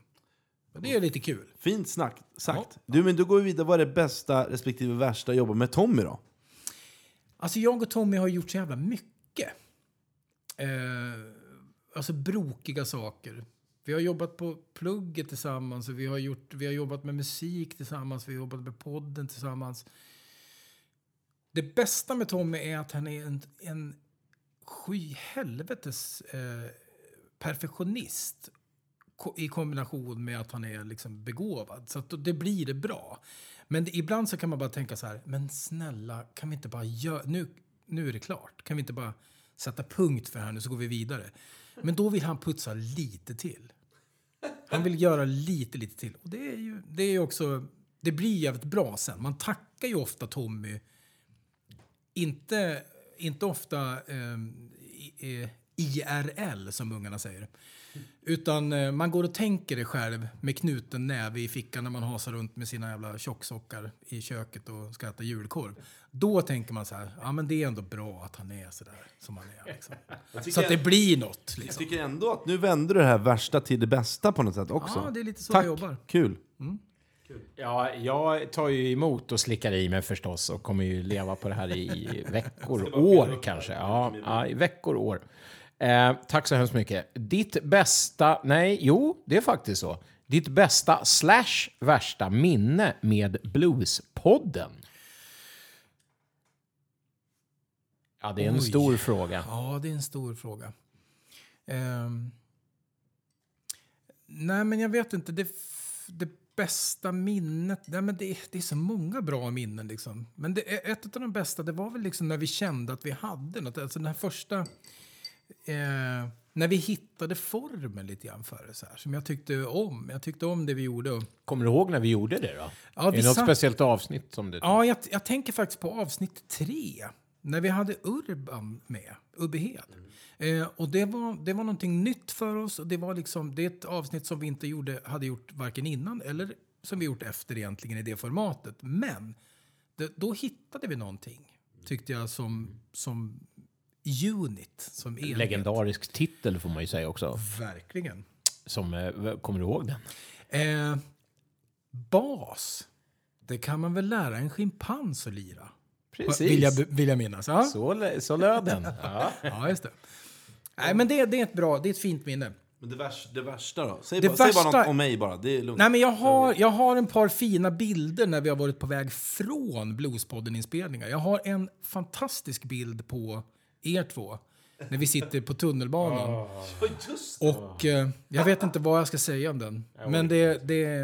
Och det är lite kul. Fint snack, sagt. Du, men då går vi vidare. Vad är det bästa respektive värsta att jobba med Tommy då? Alltså jag och Tommy har gjort så jävla mycket. Eh, alltså brokiga saker. Vi har jobbat på plugget tillsammans, vi har, gjort, vi har jobbat med musik tillsammans, vi har jobbat med podden tillsammans. Det bästa med Tommy är att han är en, en skyhelvetes eh, perfektionist i kombination med att han är liksom begåvad. Så att då- det blir det bra. Men det, ibland så kan man bara tänka så här, men snälla, kan vi inte bara göra... Nu, nu är det klart. Kan vi inte bara sätta punkt för det här nu så går vi vidare. Men då vill han putsa lite till. Han vill göra lite, lite till. Och det är ju det är också... Det blir jävligt bra sen. Man tackar ju ofta Tommy inte, inte ofta ehm, eh, eh, IRL, som ungarna säger. Utan eh, man går och tänker det själv med knuten näve i fickan när man hasar runt med sina jävla tjocksockar i köket och ska äta julkorv. Då tänker man så här, ja men det är ändå bra att han är så där som han är. Liksom. Jag Så att det jag- blir något. Jag Liksom. tycker ändå att nu vänder du det här värsta till det bästa på något sätt också. Ja, det är lite så Tack. jag jobbar. Kul. Ja, jag tar ju emot och slickar i mig förstås och kommer ju leva på det här i veckor, år kanske. Ja, ja i veckor, år. Eh, tack så hemskt mycket. Ditt bästa, nej, jo, det är faktiskt så. Ditt bästa slash värsta minne med Bluespodden? Ja, det är en Oj. stor fråga. Ja, det är en stor fråga. Ehm, nej, men jag vet inte. Det, det bästa minnet... Nej, men det, det är så många bra minnen. Liksom. Men det, ett av de bästa det var väl liksom när vi kände att vi hade något. Alltså den här första... Eh, när vi hittade formen lite grann för det, så här, som jag tyckte om. Jag tyckte om det vi gjorde. Kommer du ihåg när vi gjorde det då? Ja, är det något satt- speciellt avsnitt som det... Ja, jag, jag tänker faktiskt på avsnitt tre. När vi hade Urban med, Ubbehed. Eh, och det var, det var någonting nytt för oss. Och det, var liksom, det är ett avsnitt som vi inte gjorde, hade gjort varken innan eller som vi gjort efter egentligen i det formatet. Men det, då hittade vi någonting, tyckte jag, som, som unit. Som enhet. Legendarisk titel får man ju säga också. Verkligen. Som, eh, kommer du ihåg den? Eh, bas. Det kan man väl lära en schimpans att lira? Precis. Vill jag, vill jag minnas. Ja? Så, så löd den. Ja. ja, just det. Nej, men det, det är ett bra, det är ett fint minne. Men det, värsta, det värsta då? Säg, Det bara, säg bara värsta- något om mig bara. Det är lugnt. Nej, men jag har, jag har en par fina bilder när vi har varit på väg från Bluespodden-inspelningar. Jag har en fantastisk bild på er två. När vi sitter på tunnelbanan. Och eh, jag vet inte vad jag ska säga om den. Men det, det,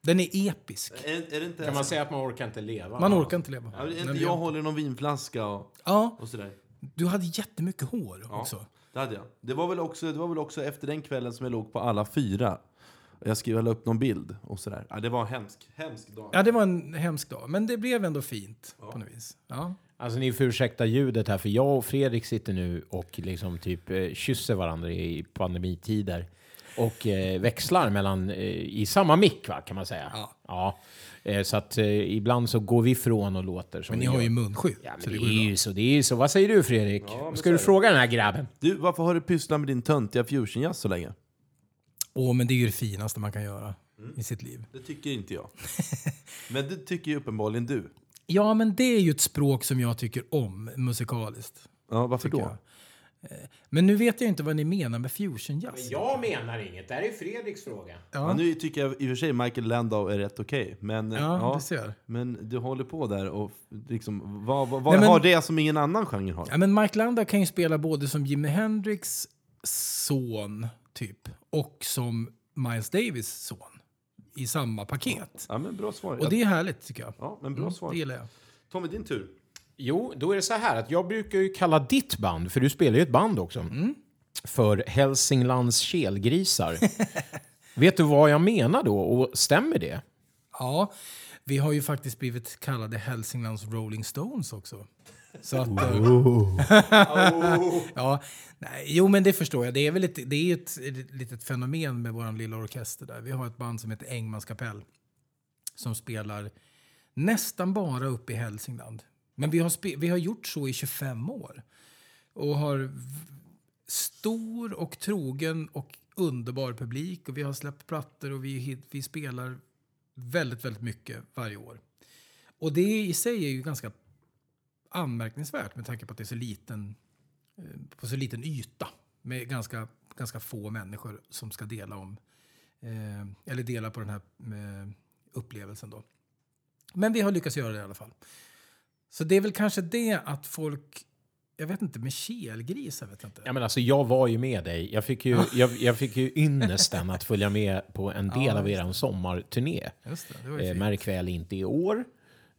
den är episk. Är, är det inte Kan man säga att man orkar inte leva? Man orkar inte leva. Ja, är det Men inte vi- jag håller i någon vinflaska och, Ja. och sådär? Du hade jättemycket hår Ja, också. det hade jag. Det var, väl också, det var väl också efter den kvällen som jag låg på alla fyra. Jag skrev väl upp någon bild och sådär. Ja, det var en hemsk, hemsk dag. Ja, det var en hemsk dag. Men det blev ändå fint på något vis. Ja. Alltså ni får ursäkta ljudet här, för jag och Fredrik sitter nu och liksom typ eh, kysser varandra i pandemitider. Och eh, växlar mellan, eh, i samma mick va, kan man säga. Ja. Eh, så att eh, ibland så går vi ifrån och låter som Men ni vi har gör. ju munskydd. Ja, men så det, det går ju är bra. ju så, det är ju så. Vad säger du Fredrik? men Ska så du är det. fråga den här grabben? Du, varför har du pysslat med din töntiga fusionjazz så länge? Åh, men det är ju det finaste man kan göra i sitt liv. Det tycker inte jag. Men det tycker ju uppenbarligen du. Ja, men det är ju ett språk som jag tycker om musikaliskt. Ja, varför då? jag. Eh, Men nu vet jag inte vad ni menar med fusionjazz. Jag menar inget, det här är Fredriks fråga. Ja. nu tycker jag i och för sig Michael Landau är rätt okej. men, Ja, du ser. men du håller på där och liksom, vad, vad, vad Nej, men- har det som ingen annan genre har? Ja, men Mike Landa kan ju spela både som Jimi Hendrix son, typ, och som Miles Davis son i samma paket. Ja, men bra svar. Och det är härligt tycker jag. Ja, men bra Mm, svar. Det gillar jag. Tommy, din tur. Jo, då är det så här att jag brukar ju kalla ditt band, för du spelar ju ett band också, för Hälsinglands kelgrisar. Vet du vad jag menar då? Och stämmer det? Ja, vi har ju faktiskt blivit kallade Hälsinglands Rolling Stones också. Så att, eh, Oh. ja, nej, jo, men det förstår jag. Det är väl ett, det är ett, ett litet fenomen med vår lilla orkester där. Vi har ett band som heter Engmans kapell som spelar nästan bara uppe i Hälsingland. Men vi har, vi har gjort så i 25 år och har stor och trogen och underbar publik och vi har släppt plattor och vi, vi spelar väldigt, väldigt mycket varje år. Och det i sig är ju ganska anmärkningsvärt med tanke på att det är så liten, eh, på så liten yta med ganska, ganska få människor som ska dela om eh, eller dela på den här eh, upplevelsen då. Men vi har lyckats göra det i alla fall. Så det är väl kanske det att folk, jag vet inte, med kelgrisar vet jag inte. Ja, men alltså, jag var ju med dig. Jag fick ju, jag, jag fick ju ynnesten att följa med på en del Ja, av er sommarturné. Just det, det var ju Eh. Märk väl inte i år,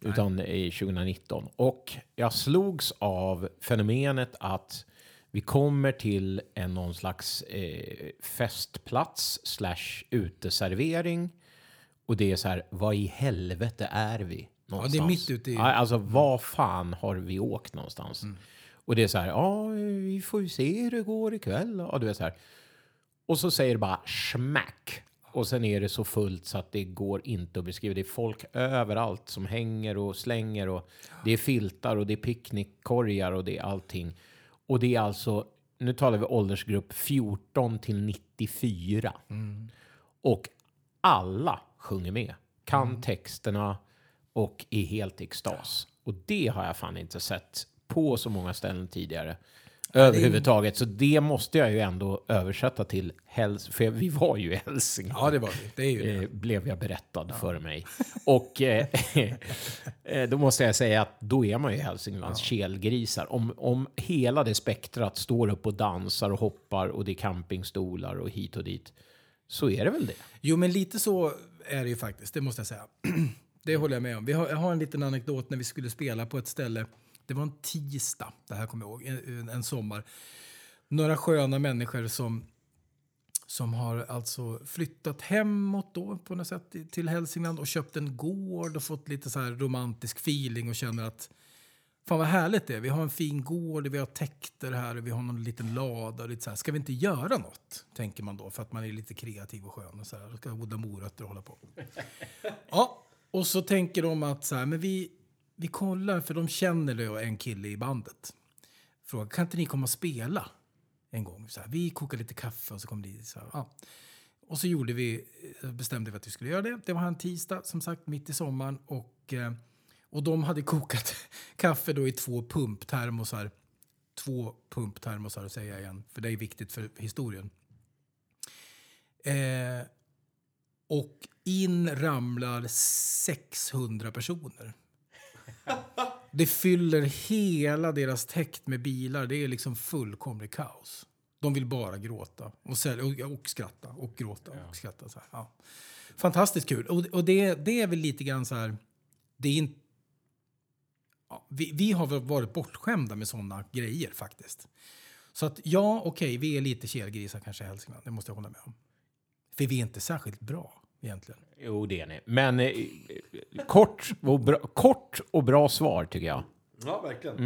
utan i 2019. Och jag slogs av fenomenet att vi kommer till en någon slags eh, festplats slash uteservering. Och det är så här, vad i helvete är vi? Ja, det är någonstans? mitt ute i- Alltså, var fan har vi åkt någonstans? Mm. Och det är så här, ja, vi får ju se hur det går ikväll. Ja, du vet så här. Och så säger det bara smack. Och sen är det så fullt så att det går inte att beskriva. Det är folk överallt som hänger och slänger och det är filtar och det är picknickkorgar och det är allting. Och det är alltså, nu talar vi åldersgrupp 14 till 94. Och alla sjunger med, kan texterna och är helt i extas. Och det har jag fan inte sett på så många ställen tidigare. Överhuvudtaget. Så det måste jag ju ändå översätta till Häls... För vi var ju i Hälsingland. Ja, det var vi. Det är ju det. Eh, blev jag berättad för mig. Och eh, eh, då måste jag säga att då är man ju Hälsinglands kelgrisar. Om, om hela det spektrat står upp och dansar och hoppar och det är campingstolar och hit och dit. Så är det väl det. Jo, men lite så är det ju faktiskt, det måste jag säga. Det håller jag med om. Vi har, jag har en liten anekdot när vi skulle spela på ett ställe. Det var en tisdag, det här kommer jag ihåg, en, en sommar. Några sköna människor som, som har alltså flyttat hemåt då på något sätt till Hälsingland och köpt en gård och fått lite så här romantisk feeling och känner att Fan vad härligt det är. Vi har en fin gård, vi har täkter här och vi har någon liten lada. Och lite så här. Ska vi inte göra något? Tänker man då för att man är lite kreativ och skön. Och så här. Ska odla morötter och hålla på. Ja, och så tänker de att så här, men vi, vi kollar, för de känner då en kille i bandet. Frågar, kan inte ni komma och spela en gång? Så här, vi kokar lite kaffe och så kommer ni. Så här, ja. Och så gjorde vi, eh, bestämde vi att vi skulle göra det. Det var en tisdag, som sagt, mitt i sommaren. Och, eh, och de hade kokat kaffe då i två pumptermosar. Två pumptermosar, säger jag igen, för det är viktigt för historien. Eh, och in ramlar 600 personer. Det fyller hela deras täkt med bilar. Det är liksom fullkomlig kaos. De vill bara gråta och, sälja, och, och skratta och gråta och skratta. Så. Ja. Fantastiskt kul. Och, och det, det är väl lite grann så här... Det är inte Ja, vi, vi har väl varit bortskämda med sådana grejer faktiskt. Så att ja, okej, vi är lite kelgrisar kanske i Hälsingland. Det måste jag hålla med om. För vi är inte särskilt bra egentligen. Jo, det är ni. Men eh, kort, och bra, kort och bra svar tycker jag. Ja, verkligen.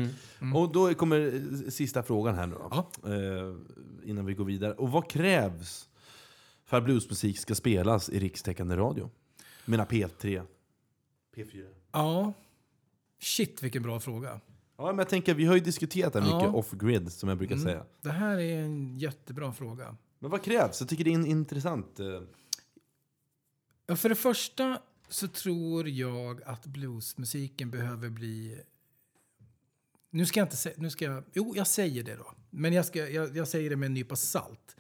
Mm. Och då kommer eh, sista frågan här nu då. Eh, innan vi går vidare. Och vad krävs för att bluesmusik ska spelas i rikstäckande radio? Mina P3, P4. Ja. Shit, vilken bra fråga. Ja, men jag tänker, vi har ju diskuterat det här mycket Ja. off-grid, som jag brukar Mm. säga. Det här är en jättebra fråga. Men vad krävs? Jag tycker det är en intressant... Eh, Ja, för det första så tror jag att bluesmusiken behöver bli... Nu ska jag inte säga... Nu ska jag, jo, jag säger det då. Men jag, ska, jag, jag säger det med en nypa salt.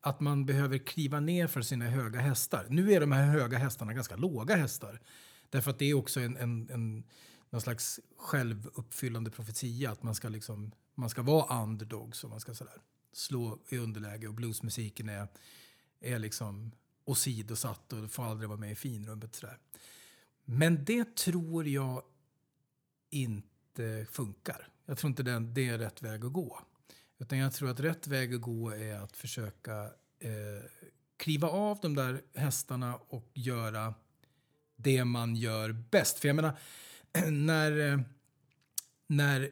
Att man behöver kliva ner för sina höga hästar. Nu är de här höga hästarna ganska låga hästar. Därför att det är också en, en, en någon slags självuppfyllande profetia. Att man ska, liksom, man ska vara underdogs och man ska sådär, slå i underläge. Och bluesmusiken är, är liksom åsidosatt och får aldrig vara med i finrummet. Sådär. Men det tror jag inte funkar. Jag tror inte den, det är rätt väg att gå. Utan jag tror att rätt väg att gå är att försöka eh, kliva av de där hästarna och göra det man gör bäst. För jag menar, när, eh, när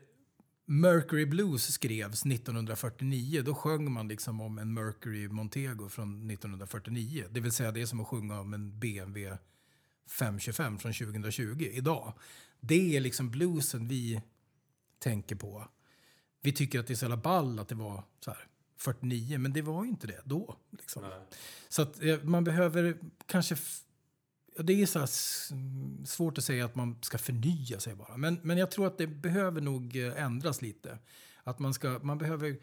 Mercury Blues skrevs 1949, då sjöng man liksom om en Mercury Montego från 1949. Det vill säga det är som att sjunga om en BMW 525 från 2020 idag. Det är liksom bluesen vi tänker på. Vi tycker att det är så jävla ball att det var så här 49, men det var ju inte det då. Liksom. Så att eh, man behöver kanske ja, Det är så här svårt att säga att man ska förnya sig bara. Men, men jag tror att det behöver nog eh, ändras lite. Att man, ska, man behöver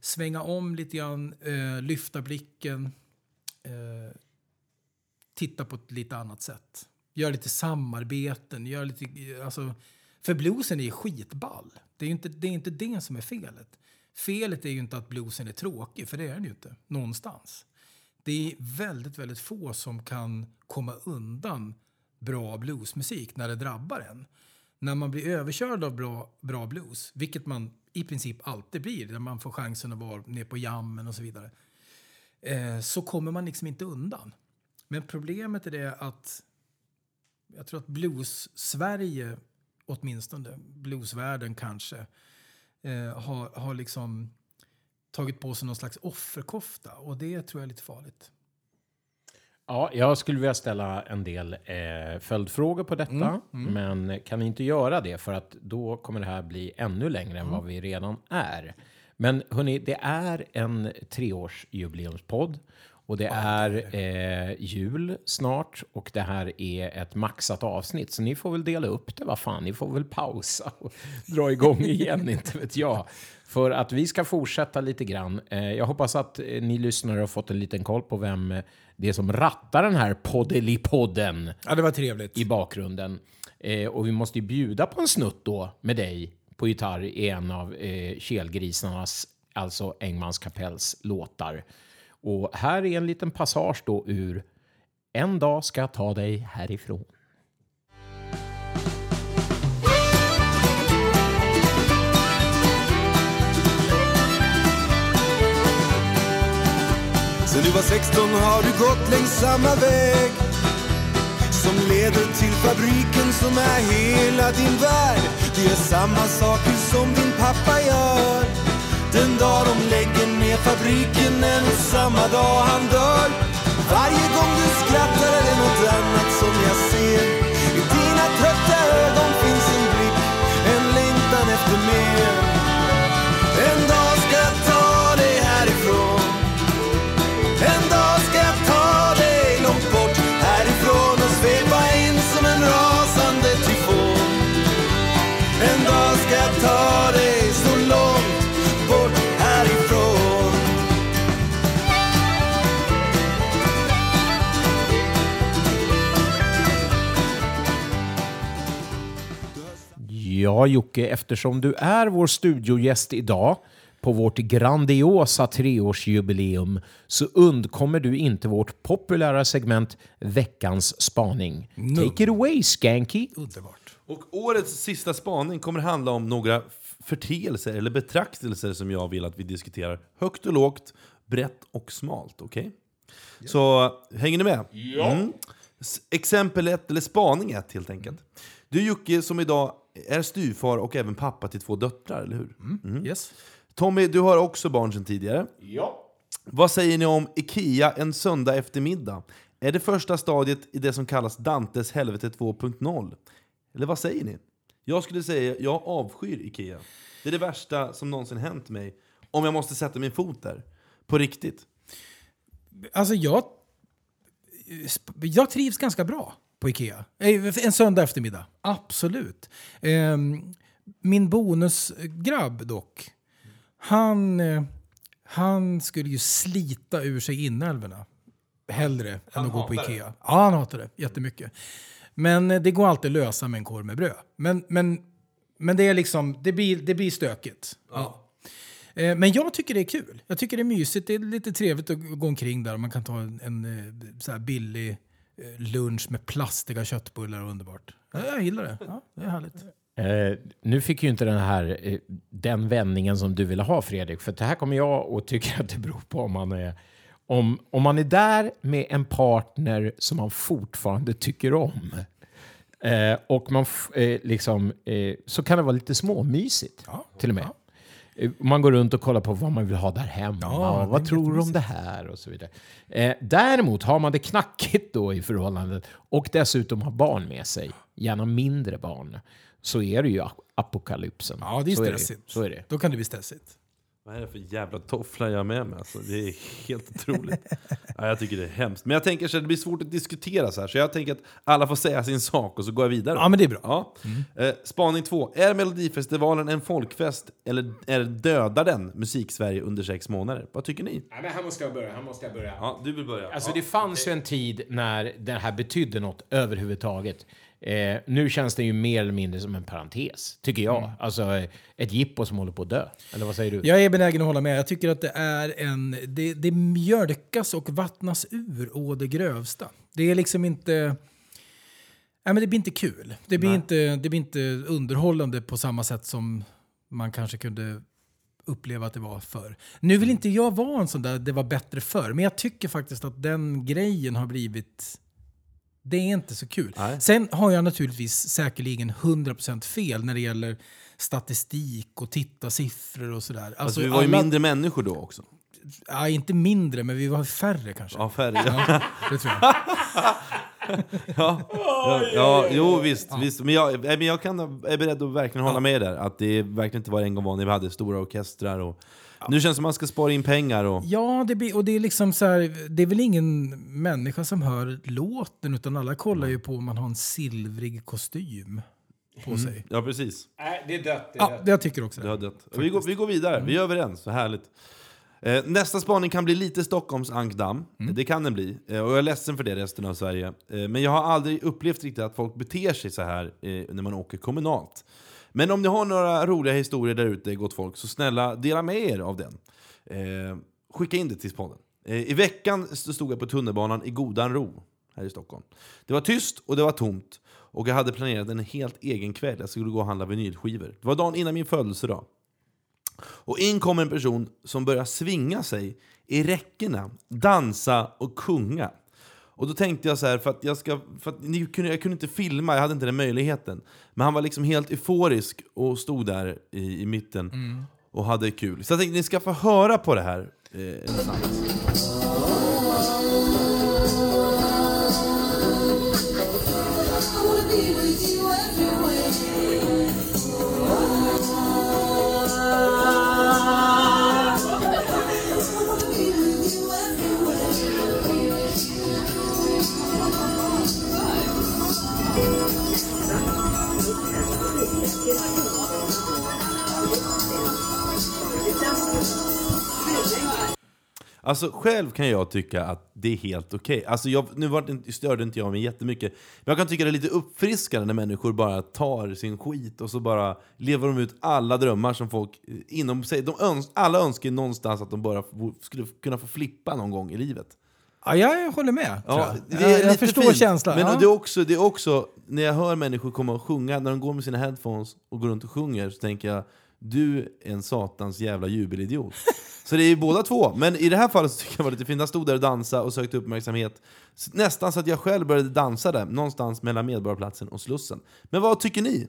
svänga om lite grann, eh, lyfta blicken. Eh, titta på ett lite annat sätt. Göra lite samarbeten. gör lite, eh, alltså, för bluesen är ju skitball. Det är inte det, är inte det som är felet. Felet är ju inte att bluesen är tråkig, för det är den ju inte. Någonstans. Det är väldigt, väldigt få som kan komma undan bra bluesmusik när det drabbar en. När man blir överkörd av bra, bra blues, vilket man i princip alltid blir när man får chansen att vara ner på jammen och så vidare, eh, så kommer man liksom inte undan. Men problemet är det att jag tror att blues-Sverige, åtminstone bluesvärlden kanske, eh, har, har liksom tagit på sig någon slags offerkofta och det tror jag är lite farligt. Ja, jag skulle vilja ställa en del eh, följdfrågor på detta, Mm, mm. men kan inte göra det för att då kommer det här bli ännu längre än Mm. vad vi redan är. Men hörni, det är en treårsjubileumspodd och det är eh, jul snart och det här är ett maxat avsnitt. Så ni får väl dela upp det, vad fan, ni får väl pausa och dra igång igen, inte vet jag. För att vi ska fortsätta lite grann. Eh, jag hoppas att eh, ni lyssnare har fått en liten koll på vem eh, det är som rattar den här poddelipodden. Ja, det var trevligt. I bakgrunden. Eh, och vi måste ju bjuda på en snutt då med dig på gitarr i en av eh, Kelgrisarnas, alltså Engmans kapells låtar. Och här är en liten passage då ur En dag ska jag ta dig härifrån. Sen du var 16 har du gått längs samma väg som leder till fabriken som är hela din värld. Du gör samma saker som din pappa gör. Den dag de lägger ner fabriken är nog samma dag han dör. Varje gång du skrattar är det något annat som jag ser. I dina trötta ögon finns en blick, en längtan efter mer. Ja, Jocke, eftersom du är vår studiogäst idag på vårt grandiosa treårsjubileum så undkommer du inte vårt populära segment Veckans spaning. Take it away, Skanky! Underbart. Och årets sista spaning kommer handla om några förteelser eller betraktelser som jag vill att vi diskuterar högt och lågt, brett och smalt. Okej? Så hänger ni med? Mm. S- Exempel ett, eller spaning ett helt enkelt. Du Jocke som idag är styvfar och även pappa till två döttrar, eller hur? Mm. Yes. Tommy, du har också barn sedan tidigare. Ja. Vad säger ni om IKEA en söndag eftermiddag? Är det första stadiet i det som kallas Dantes helvete 2.0? Eller vad säger ni? Jag skulle säga jag avskyr IKEA. Det är det värsta som någonsin hänt mig. Om jag måste sätta min fot där. På riktigt. Alltså jag, jag trivs ganska bra på Ikea. Eh, En söndag eftermiddag, absolut. Ehm, Min bonusgrabb dock, han, eh, han skulle ju slita ur sig inälvorna hellre Han än att gå på hatar det. Ikea. Ja, han hatar det jättemycket. Men eh, det går alltid att lösa med en korv med bröd. Men, men, men det, är liksom, det, blir, det blir stökigt. Ja. Men jag tycker det är kul. Jag tycker det är mysigt. Det är lite trevligt att gå omkring där. Man kan ta en, en så billig lunch med plastiga köttbullar. Underbart. Ja, jag gillar det. Ja, det är härligt. Eh, nu fick ju inte den här eh, den vändningen som du ville ha Fredrik, för det här kommer jag och tycker att det beror på om man är Om, om man är där med en partner som man fortfarande tycker om eh, och man eh, liksom, eh, så kan det vara lite småmysigt till och med. Eh, Man går runt och kollar på vad man vill ha där hemma. Ja, vad är tror du om det här? Och så vidare. Eh, däremot har man det knackigt då i förhållandet och dessutom har barn med sig, gärna mindre barn, så är det ju ap- apokalypsen. Ja, det är så stressigt. det. Så är det. Då kan det bli stressigt. Vad är det för jävla toffla jag har med mig? Alltså, det är helt otroligt. ja, jag tycker det är hemskt. Men jag tänker så här, det blir svårt att diskutera så här, så jag tänker att alla får säga sin sak och så går jag vidare. Ja, men det är bra. Ja. Eh, spaning två. Är Melodifestivalen en folkfest eller är dödar den musik-Sverige under sex månader? Vad tycker ni? Nej, men här måste jag börja. Här måste jag börja. Ja, du vill börja. Alltså ja. det fanns ju en tid när det här betydde något överhuvudtaget. Eh, nu känns det ju mer eller mindre som en parentes, tycker jag. Mm. Alltså eh, ett jippo som håller på att dö. Eller vad säger du? Jag är benägen att hålla med. Jag tycker att det är en... Det, det mjölkas och vattnas ur å det grövsta. Det är liksom inte... Nej, men det blir inte kul. Det blir, Nej. inte, det blir inte underhållande på samma sätt som man kanske kunde uppleva att det var förr. Nu vill inte jag vara en sån där det var bättre förr, men jag tycker faktiskt att den grejen har blivit... Det är inte så kul. Sen har jag naturligtvis säkerligen 100% fel när det gäller statistik och tittarsiffror och sådär. Alltså, vi var ju mindre människor då också. Ja, inte mindre, men vi var färre kanske. Ja, färre. Ja, det tror jag. ja, ja, ja, jo visst. visst. Men, jag, nej, men jag kan, är beredd att verkligen hålla med där. Att det verkligen inte var en gång var när vi hade stora orkestrar. Och, Nu känns det som att man ska spara in pengar. Och, Ja, det blir, och det är liksom så här, det är väl ingen människa som hör låten utan alla kollar ju på om man har en silvrig kostym på Mm. sig. Ja, precis. Nej, det är dött. Det är Ja, dött. det jag tycker också Det har dött. Vi går, vi går vidare, vi är överens. Så härligt. Eh, nästa spaning kan bli lite Stockholms ankdamm. Det kan den bli. Eh, och jag är ledsen för det resten av Sverige. Eh, men jag har aldrig upplevt riktigt att folk beter sig så här eh, när man åker kommunalt. Men om ni har några roliga historier där ute, gott folk, så snälla dela med er av den. Eh, skicka in det till podden. Eh, I veckan stod jag på tunnelbanan i Godan ro här i Stockholm. Det var tyst och det var tomt. Och jag hade planerat en helt egen kväll. Jag skulle gå och handla vinylskivor. Det var dagen innan min födelsedag. Och in kom en person som börjar svinga sig i räckena, dansa och sjunga. Och då tänkte jag så här, för att jag, ska, för att ni kunde, jag kunde inte filma, jag hade inte den möjligheten. Men han var liksom helt euforisk och stod där i, i mitten och hade kul. Så jag tänkte ni ska få höra på det här. Eh, Alltså själv kan jag tycka att det är helt okej. Alltså jag, nu var det, störde inte jag mig jättemycket. Men jag kan tycka det är lite uppfriskande när människor bara tar sin skit och så bara lever de ut alla drömmar som folk eh, inom sig... De öns, alla önskar någonstans att de bara skulle kunna få flippa någon gång i livet. Ja, jag håller med. Ja, jag. det är jag, jag förstår fint. känslan. Men ja. det, är också, det är också, när jag hör människor komma och sjunga, när de går med sina headphones och går runt och sjunger, så tänker jag du är en satans jävla jubelidiot. Så det är ju båda två. Men i det här fallet så tycker jag det var lite fint. Jag stod där och dansade och sökte uppmärksamhet. Nästan så att jag själv började dansa där, någonstans mellan Medborgarplatsen och Slussen. Men vad tycker ni?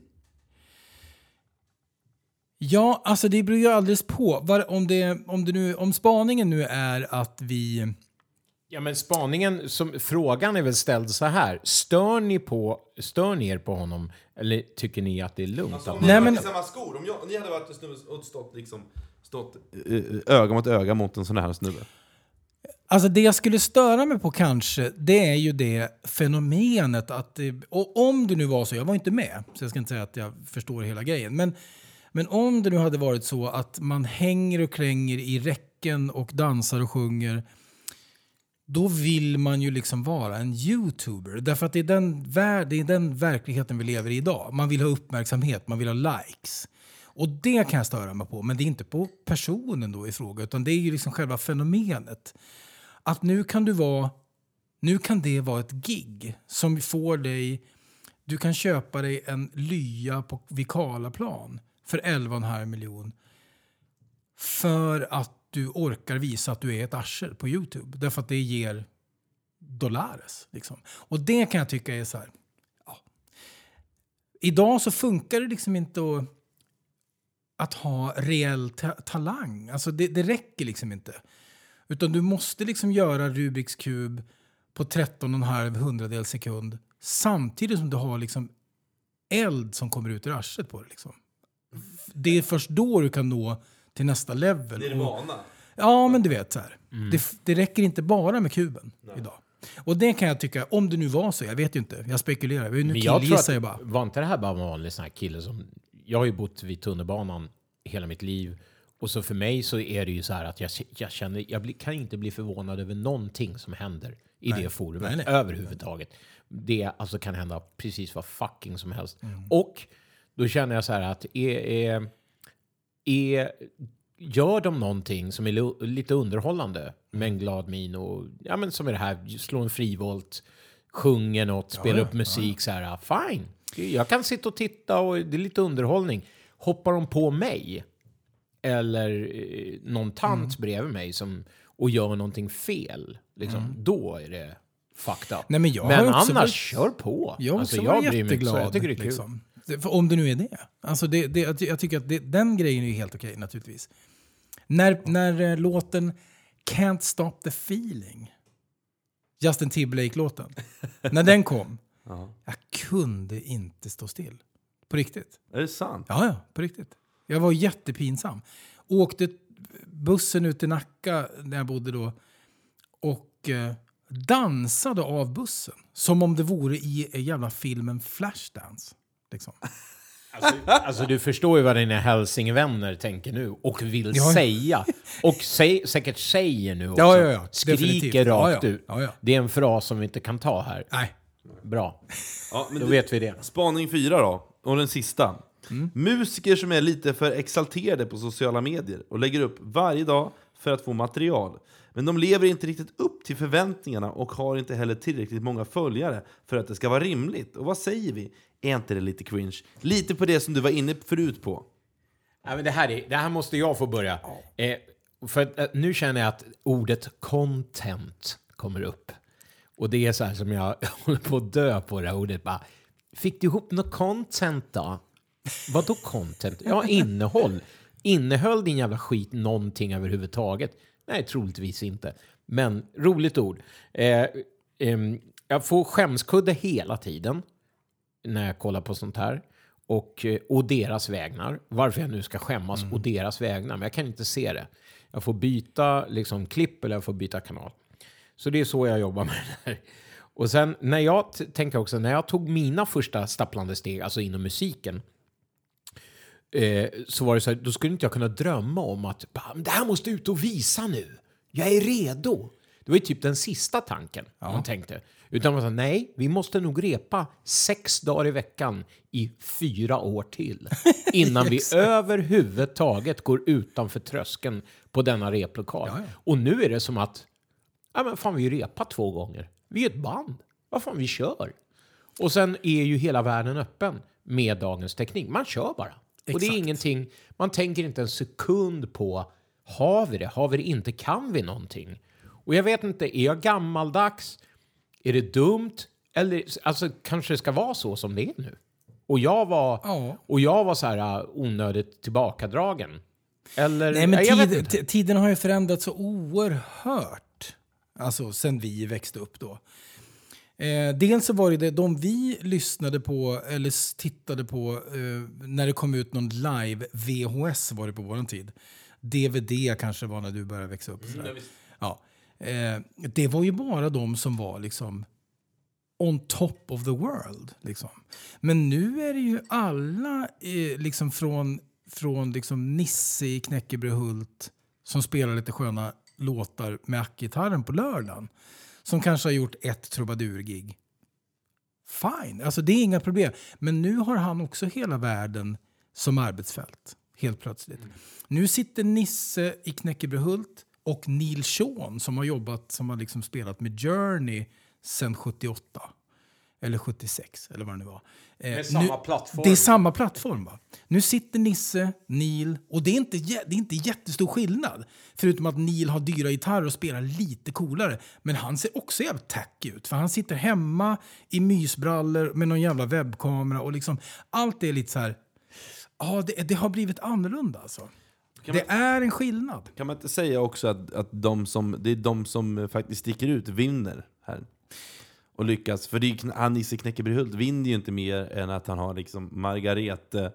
Ja, alltså det beror ju alldeles på. Var, om, det, om, det nu, om spaningen nu är att vi... Ja, men spaningen, som, frågan är väl ställd så här. Stör ni, på, stör ni er på honom eller tycker ni att det är lugnt? Alltså, om att ni Nej, hade men- varit i samma skor, om, jag, om ni hade varit en snubbe och stått, liksom, stått eh, öga mot öga mot en sån här snubbe. Alltså det jag skulle störa mig på kanske, det är ju det fenomenet att... Och om det nu var så, jag var inte med, så jag ska inte säga att jag förstår hela grejen. Men, men om det nu hade varit så att man hänger och klänger i räcken och dansar och sjunger, då vill man ju liksom vara en youtuber. Därför att det är den, det är den verkligheten vi lever i idag. Man vill ha uppmärksamhet, man vill ha likes. Och det kan jag störa mig på, men det är inte på personen då i fråga, utan det är ju liksom själva fenomenet. Att nu kan du vara, nu kan det vara ett gig som får dig, du kan köpa dig en lya på Vikalaplan för 11,5 miljon. För att du orkar visa att du är ett arsel på Youtube. Därför att det ger dollares. Liksom. Och det kan jag tycka är så här... Ja. Idag så funkar det liksom inte att, att ha reell ta talang. Alltså det, det räcker liksom inte. Utan du måste liksom göra Rubiks kub på 13,5 hundradels sekund samtidigt som du har liksom eld som kommer ut ur arslet på det. Liksom. Det är först då du kan nå till nästa level. Det är vana. Ja, men du vet så här. Mm. Det, det räcker inte bara med kuben idag. Och det kan jag tycka, om det nu var så, jag vet ju inte, jag spekulerar. Nu Men jag tror att, jag bara. var inte det här bara en vanlig sån här kille som... Jag har ju bott vid tunnelbanan hela mitt liv. Och så för mig så är det ju så här att jag, jag känner, jag blir, kan inte bli förvånad över någonting som händer i Nej. det forumet Nej, nej. överhuvudtaget. Det alltså kan hända precis vad fucking som helst. Mm. Och då känner jag så här att är, är, är, gör de någonting som är lite underhållande med en glad min och ja, men som är det här, slå en frivolt, sjunger något, Ja, spelar ja, upp musik så här, fine. Jag kan sitta och titta och det är lite underhållning. Hoppar de på mig eller eh, någon tant bredvid mig som, och gör någonting fel, liksom, då är det fucked up. Nej, men jag men annars, varit- kör på. Jag Alltså, varit bryr mig inte så. jätteglad. Jag tycker det är kul. liksom. För om det nu är det. Alltså det, det jag ty- jag tycker att det, den grejen är helt okej naturligtvis. När, när eh, låten Can't Stop the Feeling, Justin Timberlake-låten, när den kom, Ja. jag kunde inte stå still. På riktigt. Är det sant? Ja, ja, på riktigt. Jag var jättepinsam. Åkte bussen ut till Nacka när jag bodde då och eh, dansade av bussen. Som om det vore i eh, jävla filmen Flashdance. Liksom. Alltså du förstår ju vad dina hälsingvänner tänker nu och vill Ja. säga. Och säg, säkert säger nu också. Ja, ja, ja. Skriker Definitivt. rakt Ja, ja. ut. Ja, ja. Det är en fras som vi inte kan ta här. Nej. Bra. Ja, men Då du- vet vi det. Spaning fyra då, och den sista. Musiker som är lite för exalterade på sociala medier och lägger upp varje dag för att få material. Men de lever inte riktigt upp till förväntningarna och har inte heller tillräckligt många följare för att det ska vara rimligt. Och vad säger vi? Är inte det lite cringe? Lite på det som du var inne förut på. Ja, men det, här är, det här måste jag få börja. Eh, för eh, nu känner jag att ordet content kommer upp. Och det är så här som jag håller på att dö på det här ordet. Bara, Fick du ihop något content då? Vadå content? Ja, innehåll. Innehöll din jävla skit någonting överhuvudtaget? Nej, troligtvis inte. Men roligt ord. Eh, ehm, jag får skämskudde hela tiden när jag kollar på sånt här. Och, eh, och deras vägnar. Varför jag nu ska skämmas och deras vägnar. Men jag kan inte se det. Jag får byta liksom, klipp eller jag får byta kanal. Så det är så jag jobbar med det här. Och sen när jag tänker också, när jag tog mina första stapplande steg, alltså inom musiken, eh, så var det så här, då skulle inte jag kunna drömma om att det här måste ut och visa nu. Jag är redo. Det var ju typ den sista tanken man tänkte. Utan man sa, nej, vi måste nog repa sex dagar i veckan i fyra år till innan vi överhuvudtaget går utanför tröskeln på denna replokal. Och nu är det som att, ja men fan vi repat två gånger. Vi är ett band. Vad fan, vi kör. Och sen är ju hela världen öppen med dagens teknik. Man kör bara. Och det är Exakt. ingenting, man tänker inte en sekund på, har vi det? Har vi det inte? Kan vi någonting? Och jag vet inte, är jag gammaldags? Är det dumt? Eller alltså, kanske det ska vara så som det är nu? Och jag var, och jag var så här uh, onödigt tillbakadragen. Eller? Nej, men tid, tiden har ju förändrats så oerhört. Alltså sen vi växte upp då. Eh, dels så var det det de vi lyssnade på eller tittade på eh, när det kom ut någon live VHS var det på våran tid. DVD kanske var när du började växa upp. sådär. ja. Eh, det var ju bara de som var liksom on top of the world. Liksom. Men nu är det ju alla eh, liksom från, från liksom Nisse i Knäckebröhult som spelar lite sköna låtar med ackgitarren på lördagen. Som kanske har gjort ett trubadurgig. Fine, alltså det är inga problem. Men nu har han också hela världen som arbetsfält. Helt plötsligt. Nu sitter Nisse i Knäckebröhult och Neil Sean som har jobbat, som har liksom spelat med Journey sedan 78. Eller 76, eller vad det nu var. Eh, Med samma plattform. Det är samma plattform. Va? Nu sitter Nisse, Neil, och det är, inte, det är inte jättestor skillnad. Förutom att Neil har dyra gitarrer och spelar lite coolare. Men han ser också jävligt tacky ut. För han sitter hemma i mysbrallor med någon jävla webbkamera. Och liksom, allt är lite så här... Ja, det, det har blivit annorlunda alltså. Det är en skillnad. Kan man inte säga också att, att de som, det är de som faktiskt sticker ut vinner här? Och lyckas. För det är, han Nisse Knäckeberghult vinner ju inte mer än att han har liksom Margarete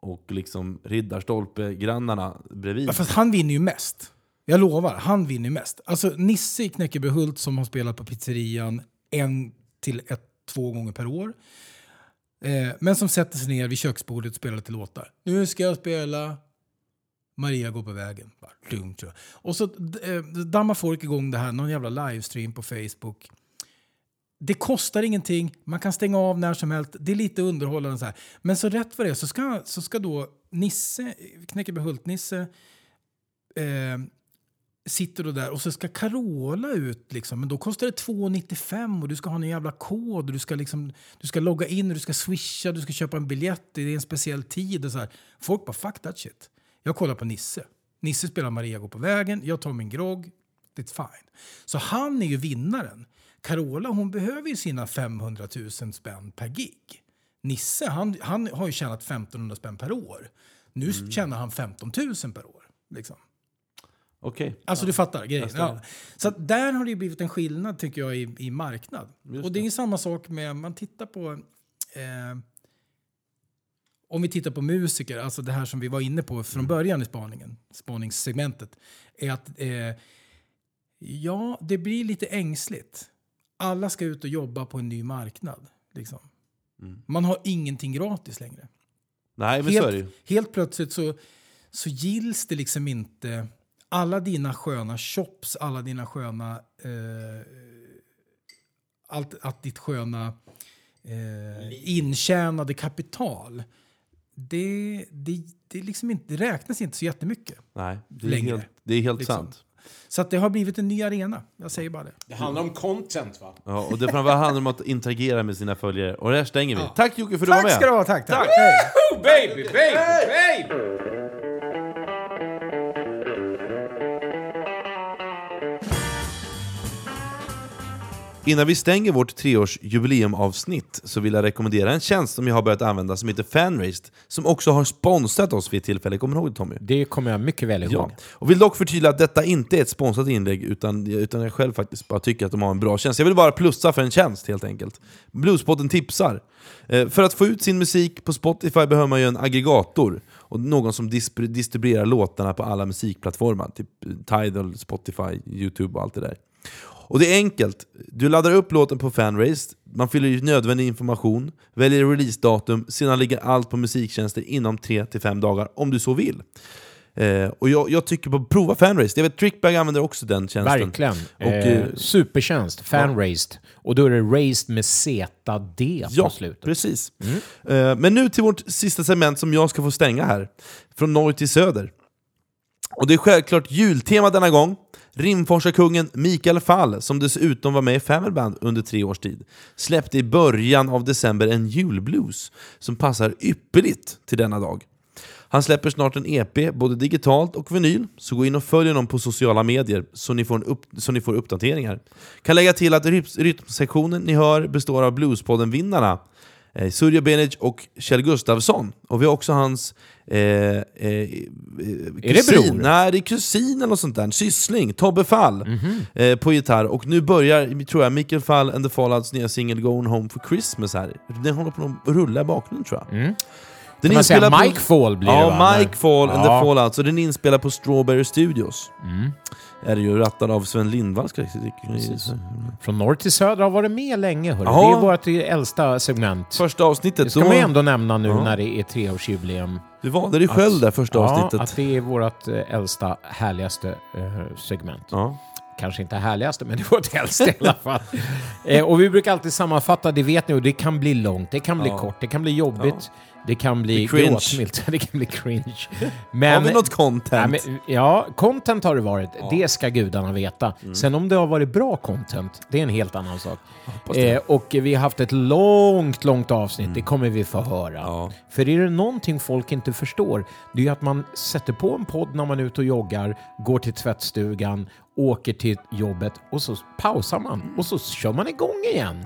och liksom Riddarstolpe-grannarna bredvid. Ja, fast han vinner ju mest. Jag lovar, han vinner ju mest. Alltså Nisse i Knäckebyhult som har spelat på pizzerian en till ett, två gånger per år. Eh, men som sätter sig ner vid köksbordet och spelar lite låtar. Nu ska jag spela Maria går på vägen. Bara, dum, tror jag. Och så eh, dammar folk igång det här, någon jävla livestream på Facebook. Det kostar ingenting, man kan stänga av när som helst. Det är lite underhållande. Så här. Men så rätt vad det är så ska, så ska då Nisse, Knäckebyhult-Nisse, eh, sitter då där och så ska Carola ut. Liksom. Men då kostar det 2,95 och du ska ha en jävla kod. Och du, ska liksom, du ska logga in, och du ska swisha, du ska köpa en biljett. Det är en speciell tid. Och så här. Folk bara fuck that shit. Jag kollar på Nisse. Nisse spelar Maria går på vägen, jag tar min grogg. It's fine. Så han är ju vinnaren. Carola hon behöver ju sina 500 000 spänn per gig. Nisse han, han har ju tjänat 1500 spänn per år. Nu tjänar han 15 000 per år. Liksom. Okej. Alltså du fattar grejen. Ja. Så där har det ju blivit en skillnad tycker jag i, i marknad. och det är ju samma sak med, man tittar på... Eh, om vi tittar på musiker, alltså det här som vi var inne på från början i spaningen, spaningssegmentet, är att eh, ja, det blir lite ängsligt. Alla ska ut och jobba på en ny marknad. Liksom. Man har ingenting gratis längre. Nej, men helt. Helt plötsligt så, så gills det liksom inte alla dina sköna shops, alla dina sköna... Eh, allt, att ditt sköna eh, intjänade kapital. Det, det, det, är liksom inte, det räknas inte så jättemycket. Nej, det är längre. helt, det är helt Liksom. sant. Så att det har blivit en ny arena. Jag säger bara det. Det handlar om content va? Ja, och det framförallt handlar om att interagera med sina följare. Och där stänger vi. Tack Jocke för att du var Tack med! ska du ha, tack, tack. Woo, baby, baby, baby! Innan vi stänger vårt treårsjubileumavsnitt så vill jag rekommendera en tjänst som jag har börjat använda som heter Fanraised, som också har sponsrat oss vid ett tillfälle. Kommer du ihåg det Tommy? Det kommer jag mycket väl ihåg. Ja. Och vill dock förtydliga att detta inte är ett sponsrat inlägg, utan, utan jag själv faktiskt bara tycker att de har en bra tjänst. Jag vill bara plussa för en tjänst helt enkelt. Bluespodden tipsar. Eh, för att få ut sin musik på Spotify behöver man ju en aggregator och någon som distribuerar låtarna på alla musikplattformar. Typ Tidal, Spotify, Youtube och allt det där. Och det är enkelt. Du laddar upp låten på Fanraised, man fyller i nödvändig information, väljer releasedatum, sedan ligger allt på musiktjänster inom 3-5 dagar om du så vill. Eh, och jag, jag tycker på prova Fanraised. Jag vet Trickbag använder också den tjänsten. Verkligen. Och, eh, eh, supertjänst, fan-raised. Och då är det raised med ZD Ja, på slutet. precis. Eh, men nu till vårt sista segment som jag ska få stänga här. Från norr till söder. Och det är självklart jultema denna gång. Rimforsa-kungen Mikael Fall, som dessutom var med i Family Band under tre års tid, släppte i början av december en julblues som passar ypperligt till denna dag. Han släpper snart en EP, både digitalt och vinyl, så gå in och följ honom på sociala medier så ni får, upp, så ni får uppdateringar. Kan lägga till att rytmsektionen ni hör består av Bluespodden-vinnarna eh, Surya Benic och Kjell Gustafsson. Och vi har också hans eh, eh, eh, Är det bror? Nej, det är kusin eller något sånt där. Syssling, Tobbe Fall, Mhm. eh, på gitarr. Och nu börjar, tror jag, Mikael Fall and the Fallouts nya singel Going Home for Christmas här. Den håller på att rulla i bakgrunden tror jag. Mm. Den man säga inspelad på- Mike Fall blir det, Ja, va? Mike Fall and the Ja. Fallouts. Och den är inspelad på Strawberry Studios. Mm. Är det ju rattad av Sven Lindvall. Ska jag Precis. Från norr till söder har varit med länge. Hörru. Ja. Det är vårt äldsta segment. Första avsnittet. Det ska då- man ändå nämna nu Ja. när det är treårsjubileum. Du valde dig själv där första ja, avsnittet. att det är vårt eh, äldsta, härligaste eh, segment. Ja. Kanske inte härligaste, men det är vårt äldsta i alla fall. Eh, och vi brukar alltid sammanfatta, det vet ni, och det kan bli långt, det kan bli kort, det kan bli jobbigt. Det kan bli cringe. gråtmilt. det kan bli cringe. Har vi något content? Ja, men, ja, content har det varit. Det ska gudarna veta. Mm. Sen om det har varit bra content, det är en helt annan sak. Eh, och vi har haft ett långt, långt avsnitt. Mm. Det kommer vi få höra. För är det någonting folk inte förstår, det är ju att man sätter på en podd när man är ute och joggar, går till tvättstugan, åker till jobbet och så pausar man och så kör man igång igen.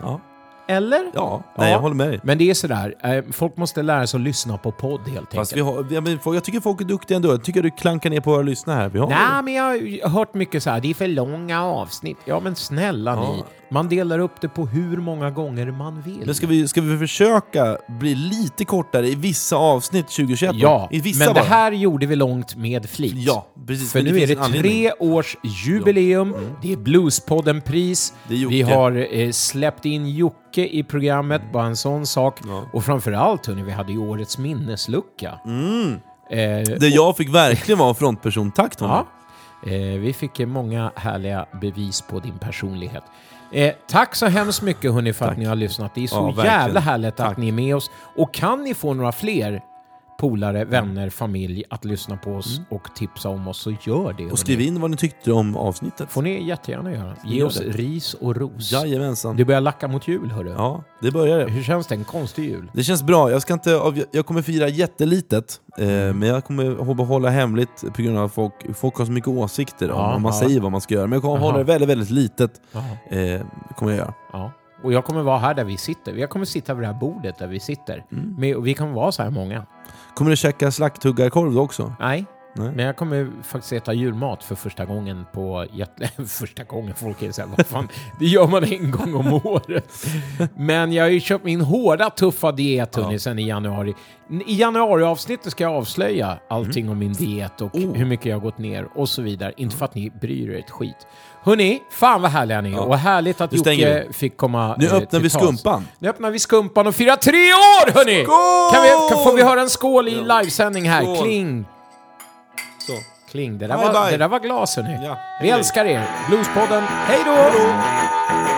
Eller? Ja, nej, jag håller med dig. Men det är sådär, eh, folk måste lära sig att lyssna på podd helt enkelt. Fast vi har, ja, men folk- jag tycker folk är duktiga ändå. Jag tycker du klankar ner på våra lyssnare här. Vi har Nej, men jag har hört mycket så här, det är för långa avsnitt. Ja, men snälla ni. Man delar upp det på hur många gånger man vill. Men ska vi, ska vi försöka bli lite kortare i vissa avsnitt 2021? då? Ja, I vissa men det bara. här gjorde vi långt med flit. Ja, precis. För Men det nu är det en anledning. tre års jubileum, det är Bluespodden-pris, vi har eh, släppt in Jocke i programmet, bara en sån sak. Och framförallt, hörni, vi hade ju årets minneslucka. Mm. Eh, Där jag fick verkligen vara frontperson. Tack Tommy. Ja. Eh, vi fick många härliga bevis på din personlighet. Eh, tack så hemskt mycket hörni för att ni har lyssnat. Det är så Ja, jävla härligt Tack. att ni är med oss. Och kan ni få några fler polare, vänner, familj att lyssna på oss och tipsa om oss så gör det. Mm. Och skriv in vad ni tyckte om avsnittet. får ni jättegärna göra. Ge Gör oss det. ris och ros. Jajamensan. Det börjar lacka mot jul hörru. Ja, det börjar det. Hur känns det? En konstig jul? Det känns bra. Jag, ska inte, jag kommer fira jättelitet, eh, Mm. men jag kommer att hålla hemligt på grund av att folk, folk har så mycket åsikter om Ja, man ja. säger vad man ska göra. Men jag kommer Jaha. hålla det väldigt, väldigt litet. Eh, kommer jag göra. Ja. Och jag kommer vara här där vi sitter. Jag kommer sitta vid det här bordet där vi sitter. Och vi kommer vara så här många. Kommer du käka slakthuggarkorv då också? Nej. Nej. Men jag kommer faktiskt äta julmat för första gången på... jätte- första gången, folk är såhär, vad fan, det gör man en gång om året. Men jag har ju köpt min hårda, tuffa diet hörni, sen i januari. I januariavsnittet ska jag avslöja allting Mm. om min diet och Oh. hur mycket jag har gått ner och så vidare. Inte för att ni bryr er ett skit. Hörni, fan vad härliga ni är Ja. och härligt att Jocke fick komma Nu eh, öppnar till vi tals. skumpan. Nu öppnar vi skumpan och firar tre år hörni! Skål! Kan vi, kan, får vi höra en skål i livesändning här? Skål. Kling! Så. Kling. Det där, Bye, var, bye. det där var glas hörni. Ja. Vi älskar er. Bluespodden, hej då!